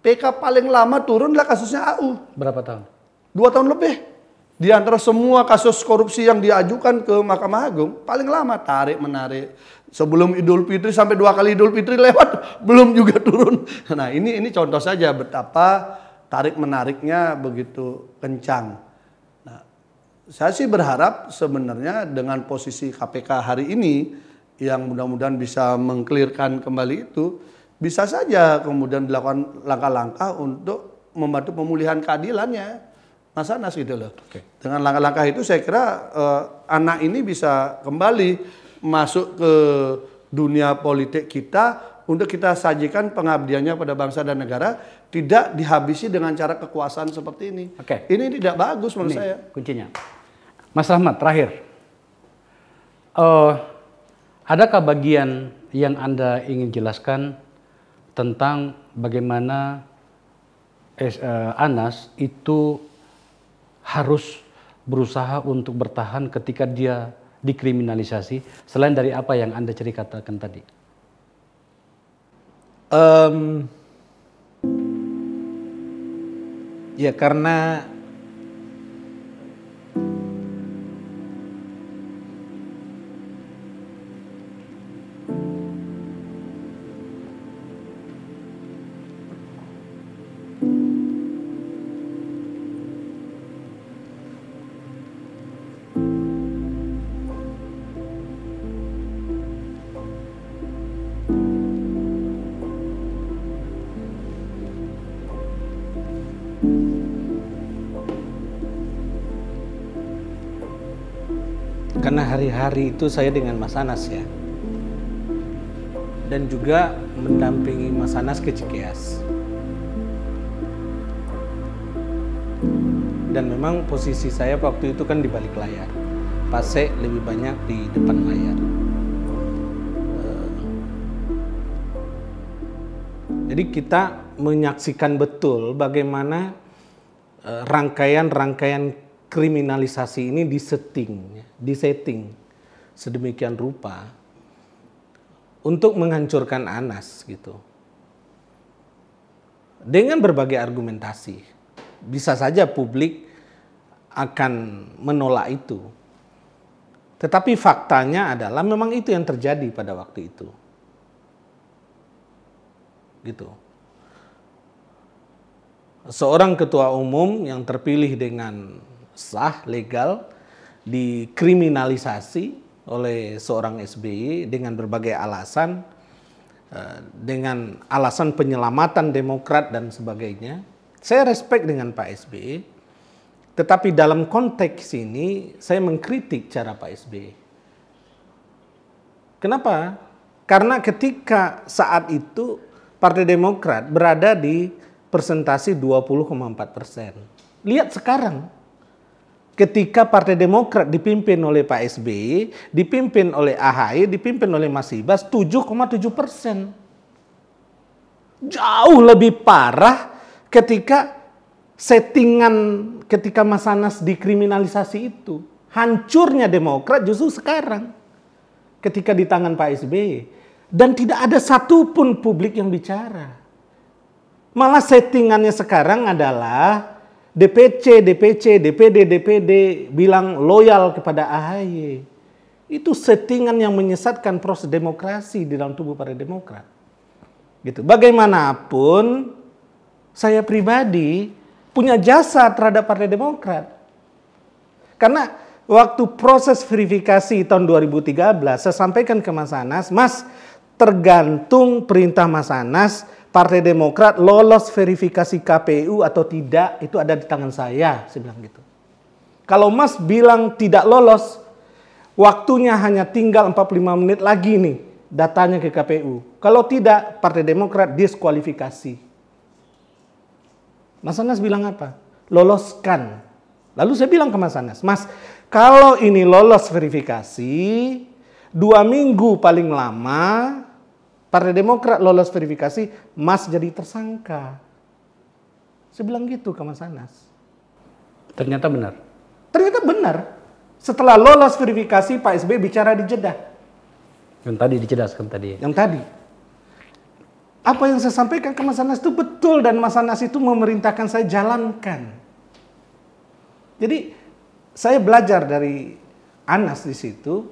PK paling lama turunlah kasusnya AU. Berapa tahun? Dua tahun lebih. Di antara semua kasus korupsi yang diajukan ke Mahkamah Agung, paling lama tarik menarik. Sebelum Idul Fitri sampai dua kali Idul Fitri lewat, belum juga turun. Nah ini ini contoh saja betapa tarik menariknya begitu kencang. Nah, saya sih berharap sebenarnya dengan posisi KPK hari ini yang mudah-mudahan bisa mengklirkan kembali itu, bisa saja kemudian dilakukan langkah-langkah untuk membantu pemulihan keadilannya. Mas Anas gitu loh. Okay. Dengan langkah-langkah itu saya kira uh, anak ini bisa kembali masuk ke dunia politik kita untuk kita sajikan pengabdiannya pada bangsa dan negara tidak dihabisi dengan cara kekuasaan seperti ini. Oke. Okay. Ini tidak bagus menurut ini saya. Kuncinya. Mas Rahmat terakhir. Uh, adakah bagian yang Anda ingin jelaskan tentang bagaimana uh, Anas itu harus berusaha untuk bertahan ketika dia dikriminalisasi selain dari apa yang anda ceritakan tadi? Um, ya karena hari-hari itu saya dengan Mas Anas ya. Dan juga mendampingi Mas Anas ke Cikeas dan memang posisi saya waktu itu kan di balik layar. Pase lebih banyak di depan layar. Eh, jadi kita menyaksikan betul bagaimana eh, rangkaian-rangkaian kriminalisasi ini disetting, disetting sedemikian rupa untuk menghancurkan Anas gitu. Dengan berbagai argumentasi. Bisa saja publik akan menolak itu. Tetapi faktanya adalah memang itu yang terjadi pada waktu itu. Gitu. seorang ketua umum yang terpilih dengan sah, legal, dikriminalisasi oleh seorang SBY dengan berbagai alasan, eh, dengan alasan penyelamatan Demokrat dan sebagainya. Saya respect dengan Pak SBY, tetapi dalam konteks ini saya mengkritik cara Pak SBY. Kenapa? Karena ketika saat itu Partai Demokrat berada di persentasi 20,4 persen. Lihat sekarang, ketika Partai Demokrat dipimpin oleh Pak SBY, dipimpin oleh AHY, dipimpin oleh Mas Ibas 7,7 persen. Jauh lebih parah ketika settingan ketika Mas Anas dikriminalisasi itu. Hancurnya Demokrat justru sekarang ketika di tangan Pak SBY. Dan tidak ada satupun publik yang bicara. Malah settingannya sekarang adalah DPC, DPC, DPD, DPD bilang loyal kepada AHY. Itu settingan yang menyesatkan proses demokrasi di dalam tubuh Partai Demokrat. Gitu. Bagaimanapun saya pribadi punya jasa terhadap Partai Demokrat. Karena waktu proses verifikasi tahun 2013 saya sampaikan ke Mas Anas, Mas tergantung perintah Mas Anas Partai Demokrat lolos verifikasi KPU atau tidak itu ada di tangan saya, saya bilang gitu. Kalau Mas bilang tidak lolos, waktunya hanya tinggal 45 menit lagi nih datanya ke KPU. Kalau tidak, Partai Demokrat diskualifikasi. Mas Anas bilang apa? Loloskan. Lalu saya bilang ke Mas Anas, Mas, kalau ini lolos verifikasi, dua minggu paling lama Partai Demokrat lolos verifikasi, Mas jadi tersangka. Saya bilang gitu ke Mas Anas. Ternyata benar. Ternyata benar. Setelah lolos verifikasi, Pak SBY bicara di Jeddah. Yang tadi dijelaskan tadi. Yang tadi. Apa yang saya sampaikan ke Mas Anas itu betul dan Mas Anas itu memerintahkan saya jalankan. Jadi saya belajar dari Anas di situ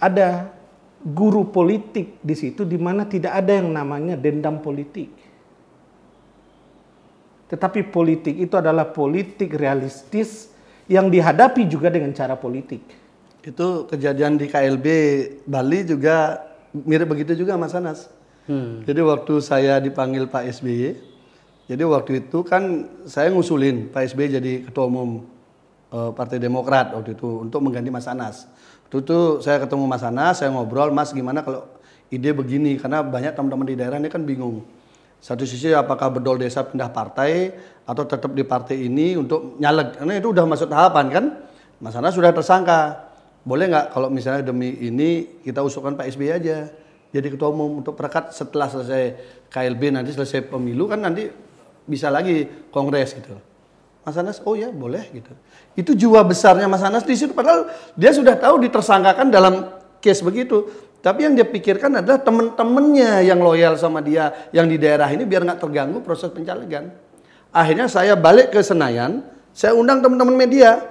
ada guru politik di situ di mana tidak ada yang namanya dendam politik. Tetapi politik itu adalah politik realistis yang dihadapi juga dengan cara politik. Itu kejadian di KLB Bali juga mirip begitu juga Mas Anas. Hmm. Jadi waktu saya dipanggil Pak SBY, jadi waktu itu kan saya ngusulin Pak SBY jadi ketua umum uh, Partai Demokrat waktu itu untuk mengganti Mas Anas. Itu saya ketemu Mas Anas, saya ngobrol, Mas gimana kalau ide begini? Karena banyak teman-teman di daerah ini kan bingung. Satu sisi apakah bedol desa pindah partai atau tetap di partai ini untuk nyaleg? Karena itu udah masuk tahapan kan? Mas Anas sudah tersangka. Boleh nggak kalau misalnya demi ini kita usulkan Pak SBY aja jadi ketua umum untuk perekat setelah selesai KLB nanti selesai pemilu kan nanti bisa lagi kongres gitu. Mas Anas, oh ya boleh gitu. Itu jiwa besarnya Mas Anas di situ. Padahal dia sudah tahu ditersangkakan dalam case begitu. Tapi yang dia pikirkan adalah teman-temannya yang loyal sama dia, yang di daerah ini biar nggak terganggu proses pencalegan. Akhirnya saya balik ke Senayan, saya undang teman-teman media.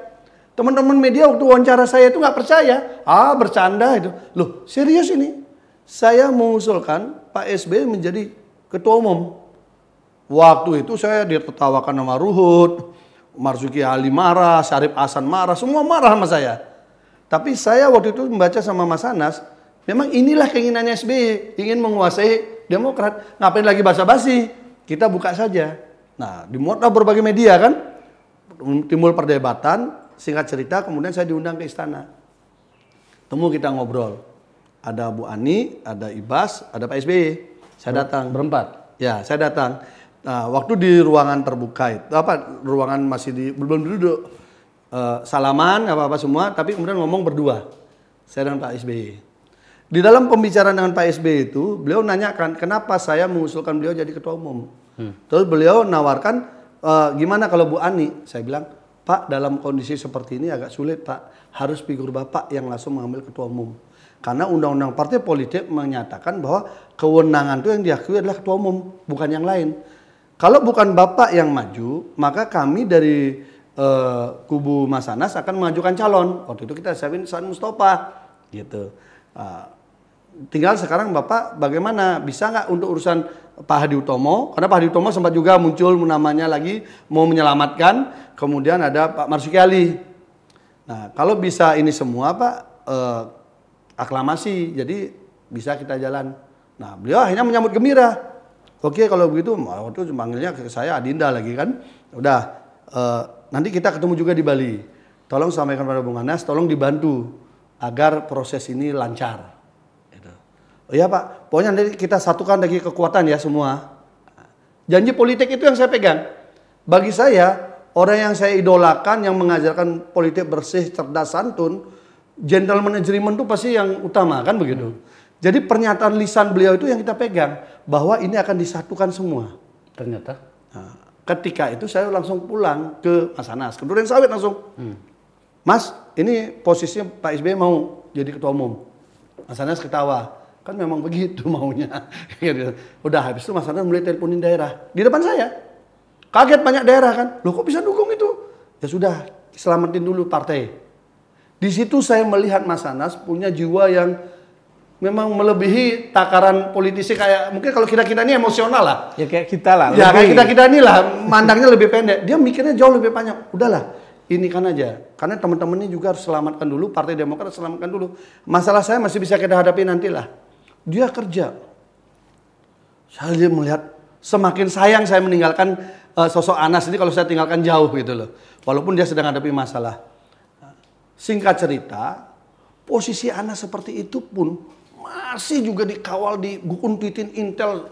Teman-teman media waktu wawancara saya itu nggak percaya. Ah bercanda itu. Loh serius ini? Saya mengusulkan Pak SBY menjadi ketua umum. Waktu itu saya ditertawakan sama Ruhut, Marzuki Ali marah, Syarif Hasan marah, semua marah sama saya. Tapi saya waktu itu membaca sama Mas Anas, memang inilah keinginannya SBY, ingin menguasai Demokrat. Ngapain lagi basa-basi? Kita buka saja. Nah, dimuatlah berbagai media kan, timbul perdebatan, singkat cerita kemudian saya diundang ke istana. Temu kita ngobrol. Ada Bu Ani, ada Ibas, ada Pak SBY. Saya datang. Berempat? Ya, saya datang. Nah, waktu di ruangan terbuka itu apa ruangan masih di belum duduk uh, salaman apa apa semua, tapi kemudian ngomong berdua. Saya dan Pak SBY. Di dalam pembicaraan dengan Pak SBY itu, beliau nanyakan kenapa saya mengusulkan beliau jadi ketua umum. Hmm. Terus beliau nawarkan e, gimana kalau Bu Ani? Saya bilang, Pak dalam kondisi seperti ini agak sulit Pak, harus figur Bapak yang langsung mengambil ketua umum. Karena undang-undang partai politik menyatakan bahwa kewenangan itu yang diakui adalah ketua umum, bukan yang lain. Kalau bukan Bapak yang maju, maka kami dari uh, kubu Mas Anas akan mengajukan calon. Waktu itu kita siapin San Mustafa, gitu. Uh, tinggal sekarang Bapak bagaimana bisa nggak untuk urusan Pak Hadi Utomo, karena Pak Hadi Utomo sempat juga muncul namanya lagi mau menyelamatkan, kemudian ada Pak Marsuki Ali. Nah, kalau bisa ini semua Pak eh, aklamasi, jadi bisa kita jalan. Nah, beliau akhirnya menyambut gembira. Oke, kalau begitu, waktu manggilnya ke saya Adinda lagi kan. Udah, eh, nanti kita ketemu juga di Bali. Tolong sampaikan pada Bung Anas, tolong dibantu agar proses ini lancar. Gitu. Oh iya Pak, pokoknya nanti kita satukan lagi kekuatan ya semua. Janji politik itu yang saya pegang. Bagi saya, orang yang saya idolakan, yang mengajarkan politik bersih, cerdas, santun, gentle management itu pasti yang utama kan begitu. Jadi pernyataan lisan beliau itu yang kita pegang bahwa ini akan disatukan semua. Ternyata. Nah, ketika itu saya langsung pulang ke Mas Anas, ke Duren Sawit langsung. Mas, ini posisinya Pak SBY mau jadi ketua umum. Mas Anas ketawa. Kan memang begitu maunya. Udah habis itu Mas Anas mulai teleponin daerah. Di depan saya. Kaget banyak daerah kan. Loh kok bisa dukung itu? Ya sudah, selamatin dulu partai. Di situ saya melihat Mas Anas punya jiwa yang memang melebihi takaran politisi kayak mungkin kalau kita-kita ini emosional lah. Ya kayak kita lah. Ya lebih. kayak kita kita ini lah mandangnya lebih pendek. Dia mikirnya jauh lebih panjang. Udahlah, ini kan aja. Karena teman-teman ini juga harus selamatkan dulu. Partai Demokrat selamatkan dulu. Masalah saya masih bisa kita hadapi nantilah. Dia kerja. Saya melihat semakin sayang saya meninggalkan eh, sosok Anas ini kalau saya tinggalkan jauh gitu loh. Walaupun dia sedang hadapi masalah. Singkat cerita, posisi Anas seperti itu pun masih juga dikawal di titin Intel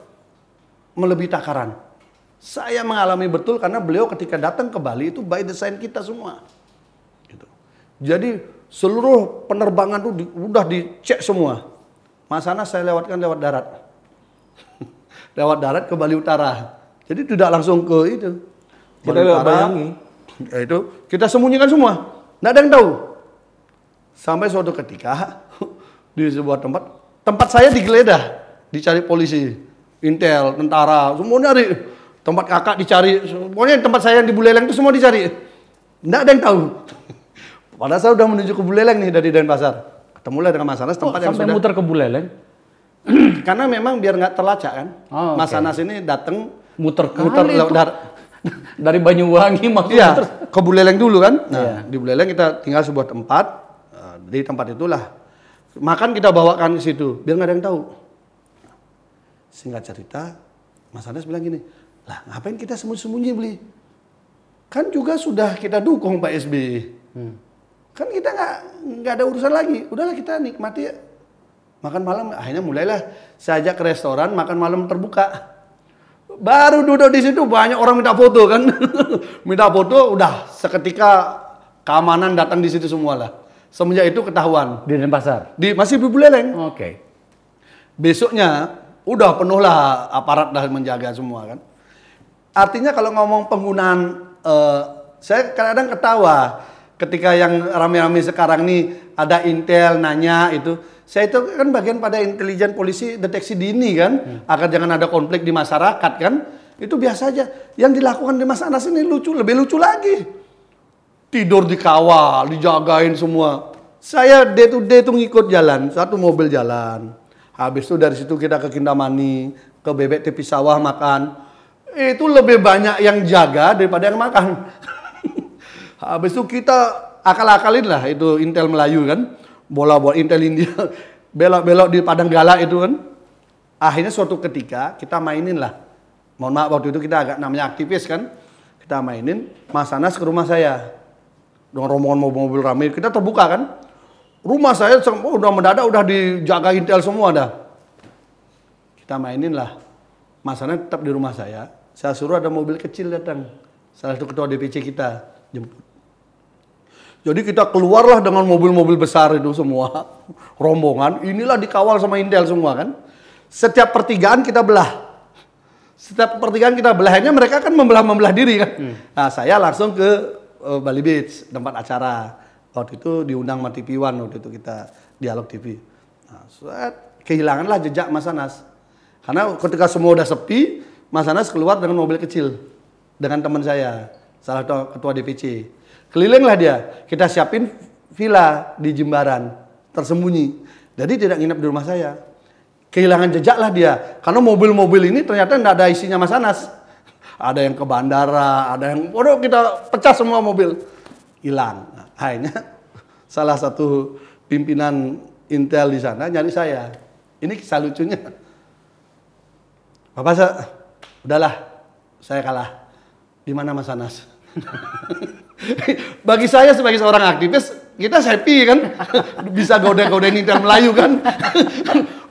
melebihi takaran. Saya mengalami betul karena beliau ketika datang ke Bali itu by design kita semua. Gitu. Jadi seluruh penerbangan itu di, udah dicek semua. Mas Anas saya lewatkan lewat darat. lewat darat ke Bali Utara. Jadi tidak langsung ke itu. Kita nggak bayangi. Ya itu kita sembunyikan semua. Nggak ada yang tahu. Sampai suatu ketika di sebuah tempat, tempat saya digeledah, dicari polisi, intel, tentara, semua nyari. Tempat kakak dicari, pokoknya tempat saya yang di Buleleng itu semua dicari. Nggak ada yang tahu. Padahal saya udah menuju ke Buleleng nih dari Denpasar. Ketemulah dengan Mas Anas, tempat Kok yang sampai sudah muter ke Buleleng, karena memang biar nggak terlacak kan. Oh, Mas. Anas ini datang muter muter kali lewat itu. darat. Dari Banyuwangi maksudnya Iya, ke Buleleng dulu kan. Nah, Iya. di Buleleng kita tinggal sebuah tempat. eh, Di tempat itulah makan kita bawakan ke situ, biar nggak ada yang tahu. Singkat cerita, Mas Anas bilang gini, lah ngapain kita sembunyi-sembunyi beli? Kan juga sudah kita dukung Pak SBY. Kan kita nggak nggak ada urusan lagi. Udahlah kita nikmati ya. Makan malam akhirnya mulailah saya ajak ke restoran makan malam terbuka. Baru duduk di situ banyak orang minta foto kan. minta foto udah seketika keamanan datang di situ semua lah. Semenjak itu ketahuan. Di Denpasar. Di masih di Buleleng. Oke. Besoknya udah penuh lah aparat dah menjaga semua kan. Artinya kalau ngomong penggunaan eh, saya kadang-kadang ketawa ketika yang rame-rame sekarang nih ada intel nanya itu saya itu kan bagian pada intelijen polisi deteksi dini kan agar jangan ada konflik di masyarakat kan itu biasa aja yang dilakukan di Mas Anas ini lucu lebih lucu lagi tidur dikawal, dijagain semua. Saya day to day tuh ngikut jalan, satu mobil jalan. Habis itu dari situ kita ke Kintamani, ke Bebek Tepi Sawah makan. Itu lebih banyak yang jaga daripada yang makan. Habis itu kita akal-akalin lah itu Intel Melayu kan. Bola-bola Intel India. Belok-belok di Padang Gala itu kan. Akhirnya suatu ketika kita mainin lah. Mohon maaf waktu itu kita agak namanya aktivis kan. Kita mainin Mas Anas ke rumah saya dengan rombongan mobil-mobil ramai kita terbuka kan? Rumah saya sem- oh, udah mendadak udah dijaga intel semua dah. Kita mainin lah. Mas Anas tetap di rumah saya. Saya suruh ada mobil kecil datang. Salah satu ketua DPC kita jemput. Jadi kita keluarlah dengan mobil-mobil besar itu semua. Rombongan inilah dikawal sama intel semua kan? Setiap pertigaan kita belah. Setiap pertigaan kita belahnya mereka kan membelah-membelah diri kan. Nah, saya langsung ke eh, Bali Beach, tempat acara. Waktu itu diundang sama TV One waktu itu kita dialog TV. Nah, set, kehilanganlah jejak Mas Anas. Karena ketika semua udah sepi, Mas Anas keluar dengan mobil kecil dengan teman saya, salah satu ketua DPC. Kelilinglah dia. Kita siapin villa di Jembaran, tersembunyi. Jadi tidak nginep di rumah saya. kehilangan jejak lah dia. Karena mobil-mobil ini ternyata tidak ada isinya Mas Anas. Ada yang ke bandara, ada yang, waduh kita pecah semua mobil. Hilang. Nah, akhirnya salah satu pimpinan Intel di sana nyari saya. Ini kisah lucunya. Bapak saya, udahlah, saya kalah. Di mana Mas Anas? Bagi saya sebagai seorang aktivis, kita happy kan, bisa goda-godain Intel Melayu kan.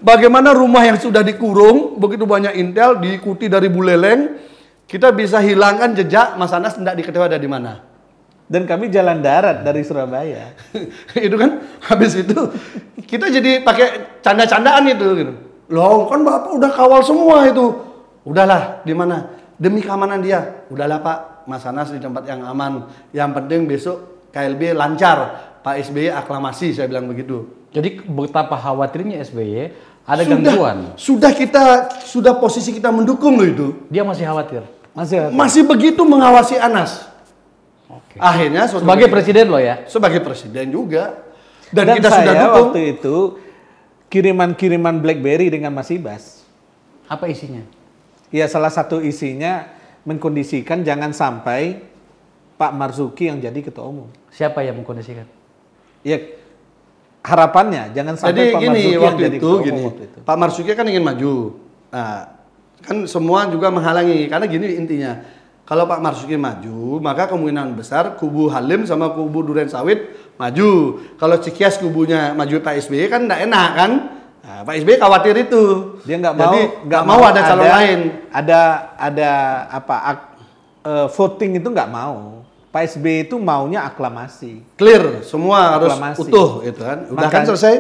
Bagaimana rumah yang sudah dikurung, begitu banyak Intel, diikuti dari Buleleng, kita bisa hilangkan jejak Mas Anas tidak diketahui ada di mana. Dan kami jalan darat dari Surabaya. itu kan habis itu kita jadi pakai canda-candaan itu gitu. Loh, kan Bapak udah kawal semua itu. Udahlah, di mana? Demi keamanan dia. Udahlah Pak, Mas Anas di tempat yang aman. Yang penting besok KLB lancar. Pak SBY aklamasi, saya bilang begitu. Jadi betapa khawatirnya SBY ada sudah, gangguan. Sudah kita, sudah posisi kita mendukung loh itu. Dia masih khawatir. Masih Masih begitu mengawasi Anas. Oke. Akhirnya Sebagai presiden loh ya. sebagai presiden juga. Dan, Dan, kita saya sudah dukung. waktu itu kiriman-kiriman BlackBerry dengan Mas Ibas. Apa isinya? Ya salah satu isinya mengkondisikan jangan sampai Pak Marzuki yang jadi ketua umum. Siapa yang mengkondisikan? Ya harapannya jangan Jadi sampai Pak gini Marzuki waktu jadi itu gini, waktu itu. Pak Marsuki kan ingin maju. Nah, kan semua juga menghalangi karena gini intinya. Kalau Pak Marsuki maju, maka kemungkinan besar kubu Halim sama kubu Duren Sawit maju. Kalau Cikias kubunya maju Pak SBY kan tidak enak kan? Nah, Pak SBY khawatir itu. Dia nggak mau Jadi nggak mau ada calon lain. Ada ada apa ak- eh, voting itu nggak mau. Pak SBY itu maunya aklamasi. Clear, semua harus Aklamasi. utuh gitu kan. Udah kan Makanya- selesai?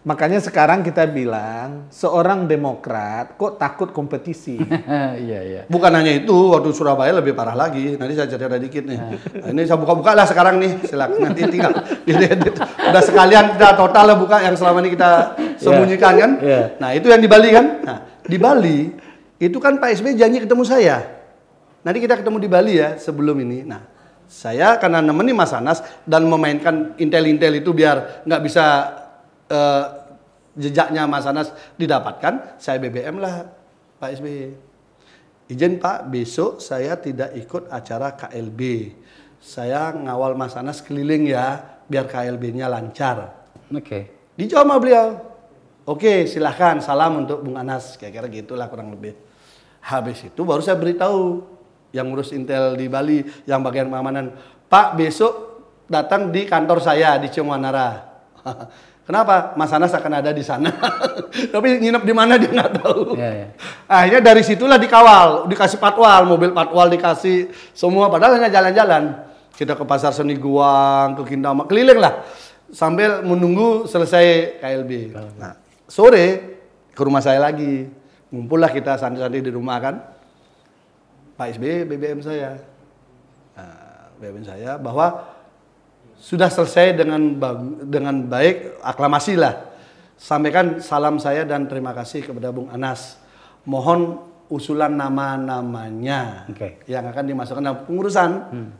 Makanya sekarang kita bilang seorang demokrat kok takut kompetisi. iya iya. Bukan hanya itu, waktu Surabaya lebih parah lagi. Nanti saya cerita dikit nih. Nah, ini saya buka-buka lah sekarang nih. Silakan nanti tinggal. Udah sekalian kita total lah buka yang selama ini kita sembunyikan kan. Iya. Nah itu yang di Bali kan. Nah di Bali itu kan Pak SBY janji ketemu saya. Nanti kita ketemu di Bali ya sebelum ini. Nah saya karena nemenin Mas Anas dan memainkan intel-intel itu biar nggak bisa eh, jejaknya Mas Anas didapatkan, saya BBM lah Pak SBY. Izin Pak, besok saya tidak ikut acara KLB. Saya ngawal Mas Anas keliling ya, biar KLB-nya lancar. Oke. Dijawab sama beliau. Oke, silahkan. Salam untuk Bung Anas. Kira-kira gitulah kurang lebih. Habis itu baru saya beritahu yang ngurus Intel di Bali, yang bagian pengamanan. Pak, besok datang di kantor saya di Ciumanara. Kenapa? Mas Anas akan ada di sana. Tapi nginep di mana dia nggak tahu. Iya, iya. Akhirnya dari situlah dikawal, dikasih patwal, mobil patwal dikasih semua. Padahal hanya jalan-jalan. Kita ke pasar seni Guang, ke Kindama, keliling lah. Sambil menunggu selesai KLB. Nah, sore ke rumah saya lagi. Ngumpullah kita santai-santai di rumah kan. Pak SBY BBM saya. Nah, BBM saya bahwa sudah selesai dengan dengan baik aklamasi lah. Sampaikan salam saya dan terima kasih kepada Bung Anas. Mohon usulan nama-namanya Oke. yang akan dimasukkan dalam pengurusan.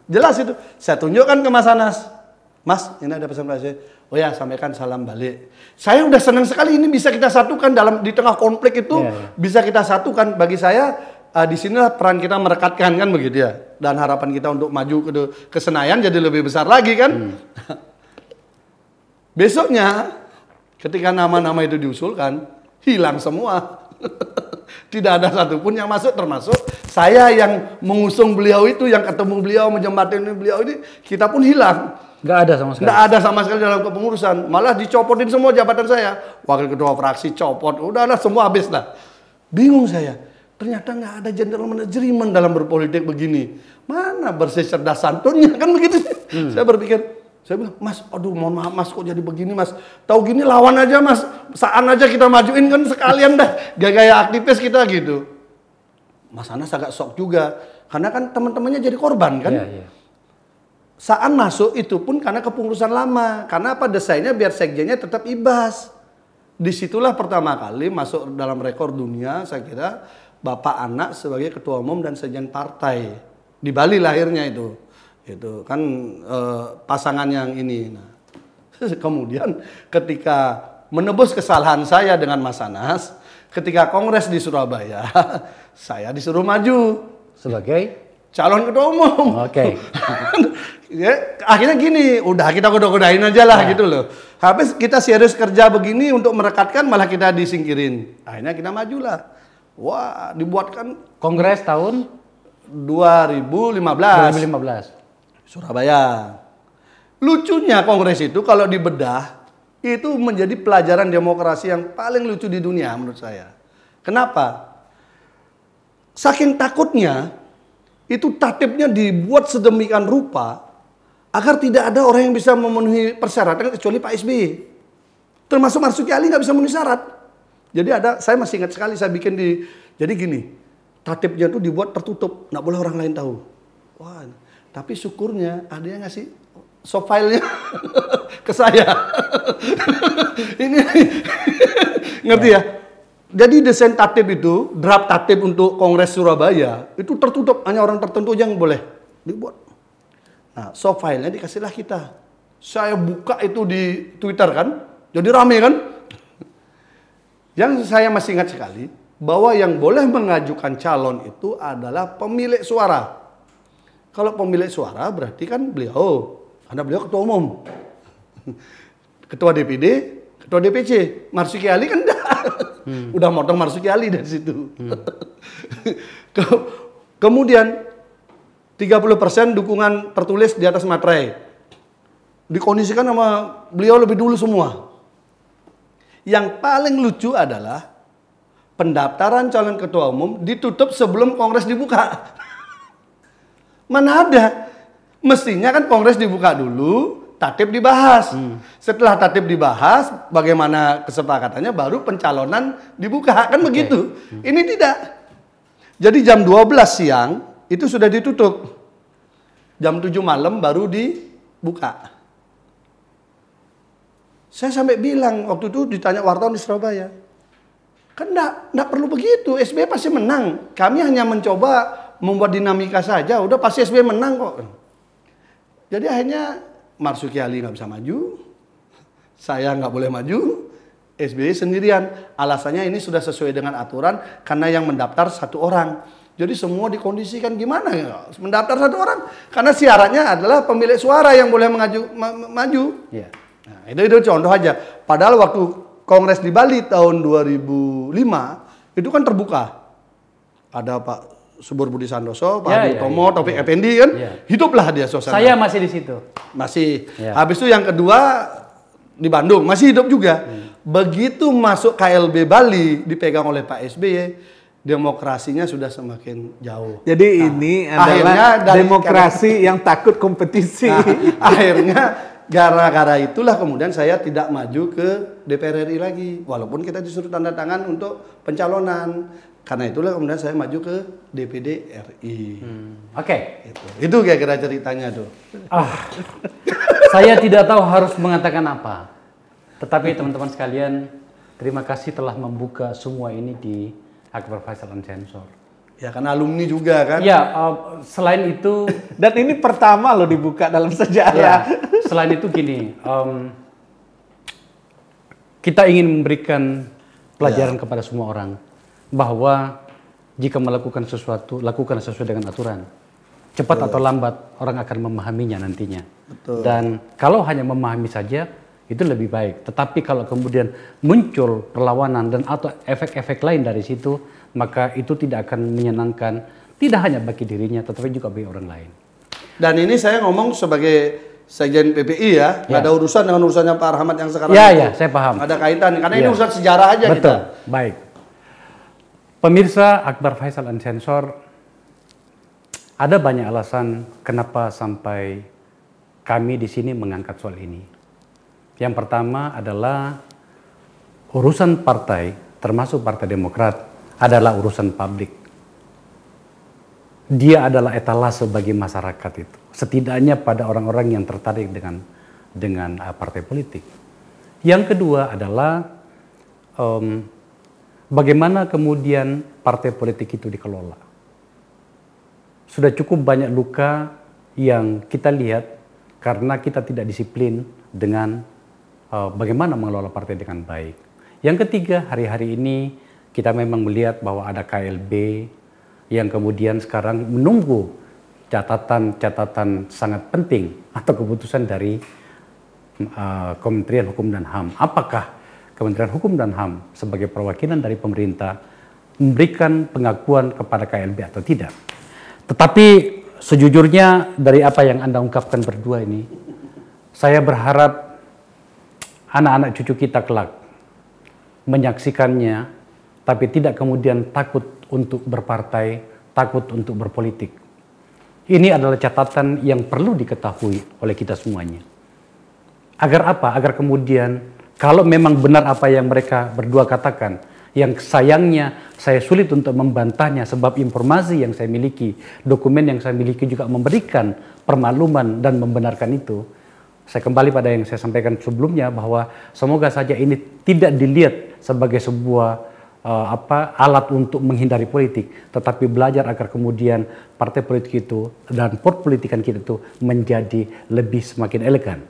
Jelas itu. Saya tunjukkan ke Mas Anas. Mas, ini ada pesan Pak SBY. Oh ya, sampaikan salam balik. Saya udah senang sekali ini bisa kita satukan dalam di tengah konflik itu Iya, iya. bisa kita satukan. Bagi saya eh, di sinilah peran kita merekatkan kan begitu ya. Dan harapan kita untuk maju ke, ke Senayan jadi lebih besar lagi kan. Besoknya ketika nama-nama itu diusulkan hilang semua. Tidak ada satupun yang masuk termasuk saya yang mengusung beliau itu yang ketemu beliau menjembatani beliau ini kita pun hilang. Nggak ada sama sekali. Nggak ada sama sekali dalam kepengurusan. Malah dicopotin semua jabatan saya. Wakil ketua fraksi copot. Udahlah semua habis lah. Bingung saya. Ternyata nggak ada general management dalam berpolitik begini. Mana bersih cerdas santunnya kan begitu. Saya berpikir, saya bilang, Mas, aduh mohon maaf Mas kok jadi begini Mas. Tahu gini lawan aja Mas. Saan aja kita majuin kan sekalian dah. Gaya-gaya aktivis kita gitu. Mas Anas agak shock juga. Karena kan teman-temannya jadi korban kan. Iya, iya. Saan masuk itu pun karena kepengurusan lama. Karena apa desainnya biar sekjennya tetap ibas. Di situlah pertama kali masuk dalam rekor dunia saya kira Bapak anak sebagai ketua umum dan sekjen partai. Di Bali lahirnya itu. Itu kan eh, pasangan yang ini. Nah, kemudian ketika menebus kesalahan saya dengan Mas Anas, ketika kongres di Surabaya, saya disuruh maju Sebagai calon ketua umum. Oke. ya, akhirnya gini, udah kita goda-godain aja lah gitu loh. Habis kita serius kerja begini untuk merekatkan malah kita disingkirin. Akhirnya kita majulah. Wah, dibuatkan Kongres tahun 2015 2015. Surabaya. Lucunya kongres itu kalau dibedah itu menjadi pelajaran demokrasi yang paling lucu di dunia menurut saya. Kenapa? Saking takutnya itu tatipnya dibuat sedemikian rupa agar tidak ada orang yang bisa memenuhi persyaratan kecuali Pak SBY. Termasuk Marsuki Ali nggak bisa memenuhi syarat. Jadi ada, saya masih ingat sekali saya bikin di, jadi gini, tatipnya itu dibuat tertutup, nggak boleh orang lain tahu. Wah, tapi syukurnya ada yang ngasih soft filenya ke saya. Ini ngerti ya? Jadi desain tatip itu, draft tatip untuk Kongres Surabaya itu tertutup, hanya orang tertentu yang boleh dibuat. Nah, soft filenya dikasihlah kita. Saya buka itu di Twitter kan, jadi rame kan. Yang saya masih ingat sekali bahwa yang boleh mengajukan calon itu adalah pemilik suara. Kalau pemilik suara berarti kan beliau, karena beliau ketua umum, ketua DPD, ketua DPC, Marsuki Ali kan enggak. Udah motong Marsuki Ali dari situ. Ke- Kemudian 30% dukungan tertulis di atas materai. Dikondisikan sama beliau lebih dulu semua. Yang paling lucu adalah pendaftaran calon ketua umum ditutup sebelum kongres dibuka. Mana ada? Mestinya kan kongres dibuka dulu, tatip dibahas. Setelah tatip dibahas, bagaimana kesepakatannya baru pencalonan dibuka. Kan begitu. Ini tidak. Jadi jam 12 siang itu sudah ditutup. Jam 7 malam baru dibuka. Saya sampai bilang waktu itu ditanya wartawan di Surabaya. Kan enggak, perlu begitu. SBY pasti menang. Kami hanya mencoba membuat dinamika saja. Udah pasti SBY menang kok. Jadi akhirnya Marsuki Ali nggak bisa maju. Saya nggak boleh maju. SBY sendirian. Alasannya ini sudah sesuai dengan aturan karena yang mendaftar satu orang. Jadi semua dikondisikan gimana ya? Mendaftar satu orang. Karena syaratnya adalah pemilik suara yang boleh mengaju, ma- ma- maju. Iya. Nah, itu itu contoh aja. Padahal waktu Kongres di Bali tahun 2005 itu kan terbuka. Ada Pak Subur Budi Santoso, Pak Ya, Adi ya, Tomo, ya, Taufik Effendi kan. Ya. Hiduplah dia suasana. Saya masih di situ. masih. Ya. Habis itu yang kedua di Bandung masih hidup juga. Begitu masuk KLB Bali dipegang oleh Pak SBY, demokrasinya sudah semakin jauh. Jadi ini Nah, akhirnya adalah dari- demokrasi yang takut kompetisi. Nah, akhirnya gara-gara itulah kemudian saya tidak maju ke DPR RI lagi. Walaupun kita disuruh tanda tangan untuk pencalonan. Karena itulah kemudian saya maju ke DPD RI. Oke. Itu, itu kira-kira ceritanya tuh. Ah, saya tidak tahu harus mengatakan apa. Tetapi teman-teman sekalian, terima kasih telah membuka semua ini di Akbar Faisal Unsensor. Ya kan alumni juga kan. Ya, eh, selain itu, Dan ini pertama loh dibuka dalam ya, sejarah. Selain itu gini, em, kita ingin memberikan pelajaran kepada semua orang bahwa jika melakukan sesuatu, lakukan sesuai dengan aturan. Cepat atau lambat orang akan memahaminya nantinya. Dan kalau hanya memahami saja itu lebih baik. Tetapi kalau kemudian muncul perlawanan dan atau efek-efek lain dari situ, maka itu tidak akan menyenangkan tidak hanya bagi dirinya tetapi juga bagi orang lain. Dan ini saya ngomong sebagai Sekjen PPI ya, nggak Ya. ada urusan dengan urusannya Pak Rahmat yang sekarang. Ya, itu. ya, saya paham. Ada kaitan, karena ini Ya. urusan sejarah aja Betul, kita. baik. Pemirsa Akbar Faisal Unsensor, ada banyak alasan kenapa sampai kami di sini mengangkat soal ini. Yang pertama adalah urusan partai, termasuk Partai Demokrat, adalah urusan publik. Dia adalah etalase bagi masyarakat itu. Setidaknya pada orang-orang yang tertarik dengan dengan uh, partai politik. Yang kedua adalah em, bagaimana kemudian partai politik itu dikelola. Sudah cukup banyak luka yang kita lihat karena kita tidak disiplin dengan eh, bagaimana mengelola partai dengan baik. Yang ketiga, hari-hari ini kita memang melihat bahwa ada KLB yang kemudian sekarang menunggu catatan-catatan sangat penting atau keputusan dari uh, Kementerian Hukum dan HAM. Apakah Kementerian Hukum dan HAM sebagai perwakilan dari pemerintah memberikan pengakuan kepada KLB atau tidak? Tetapi sejujurnya dari apa yang Anda ungkapkan berdua ini, saya berharap anak-anak cucu kita kelak menyaksikannya, tapi tidak kemudian takut untuk berpartai, takut untuk berpolitik. Ini adalah catatan yang perlu diketahui oleh kita semuanya. Agar apa? Agar kemudian kalau memang benar apa yang mereka berdua katakan, yang sayangnya saya sulit untuk membantahnya sebab informasi yang saya miliki, dokumen yang saya miliki juga memberikan permakluman dan membenarkan itu. Saya kembali pada yang saya sampaikan sebelumnya bahwa semoga saja ini tidak dilihat sebagai sebuah uh, apa alat untuk menghindari politik, tetapi belajar agar kemudian partai politik itu dan politikan kita itu menjadi lebih semakin elegan.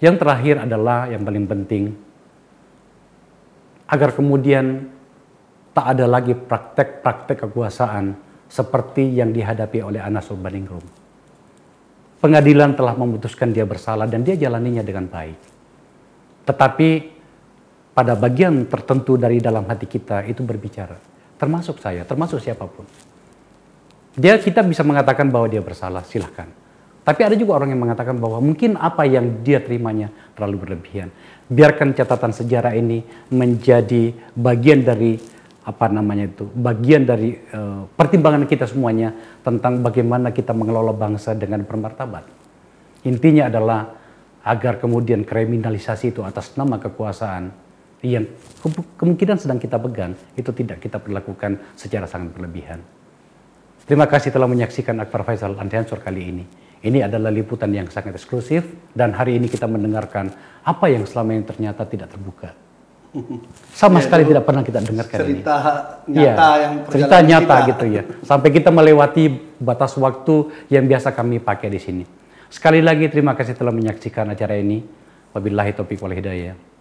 Yang terakhir adalah yang paling penting agar kemudian tak ada lagi praktek-praktek kekuasaan seperti yang dihadapi oleh Anas Urbaningrum. Pengadilan telah memutuskan dia bersalah dan dia jalaninya dengan baik. Tetapi pada bagian tertentu dari dalam hati kita itu berbicara. Termasuk saya, termasuk siapa pun. Dia kita bisa mengatakan bahwa dia bersalah, silahkan. Tapi ada juga orang yang mengatakan bahwa mungkin apa yang dia terimanya terlalu berlebihan. Biarkan catatan sejarah ini menjadi bagian dari apa namanya itu, bagian dari uh, pertimbangan kita semuanya tentang bagaimana kita mengelola bangsa dengan bermartabat. Intinya adalah agar kemudian kriminalisasi itu atas nama kekuasaan yang kemungkinan sedang kita pegang itu tidak kita perlakukan secara sangat berlebihan. Terima kasih telah menyaksikan Akbar Faisal Anti Ansur kali ini. Ini adalah liputan yang sangat eksklusif dan hari ini kita mendengarkan apa yang selama ini ternyata tidak terbuka. Sama ya, sekali tidak pernah kita dengarkan cerita ini. nyata ya, yang cerita nyata kita. gitu ya. Sampai kita melewati batas waktu yang biasa kami pakai di sini. Sekali lagi terima kasih telah menyaksikan acara ini. Wabillahi taufiq wal hidayah.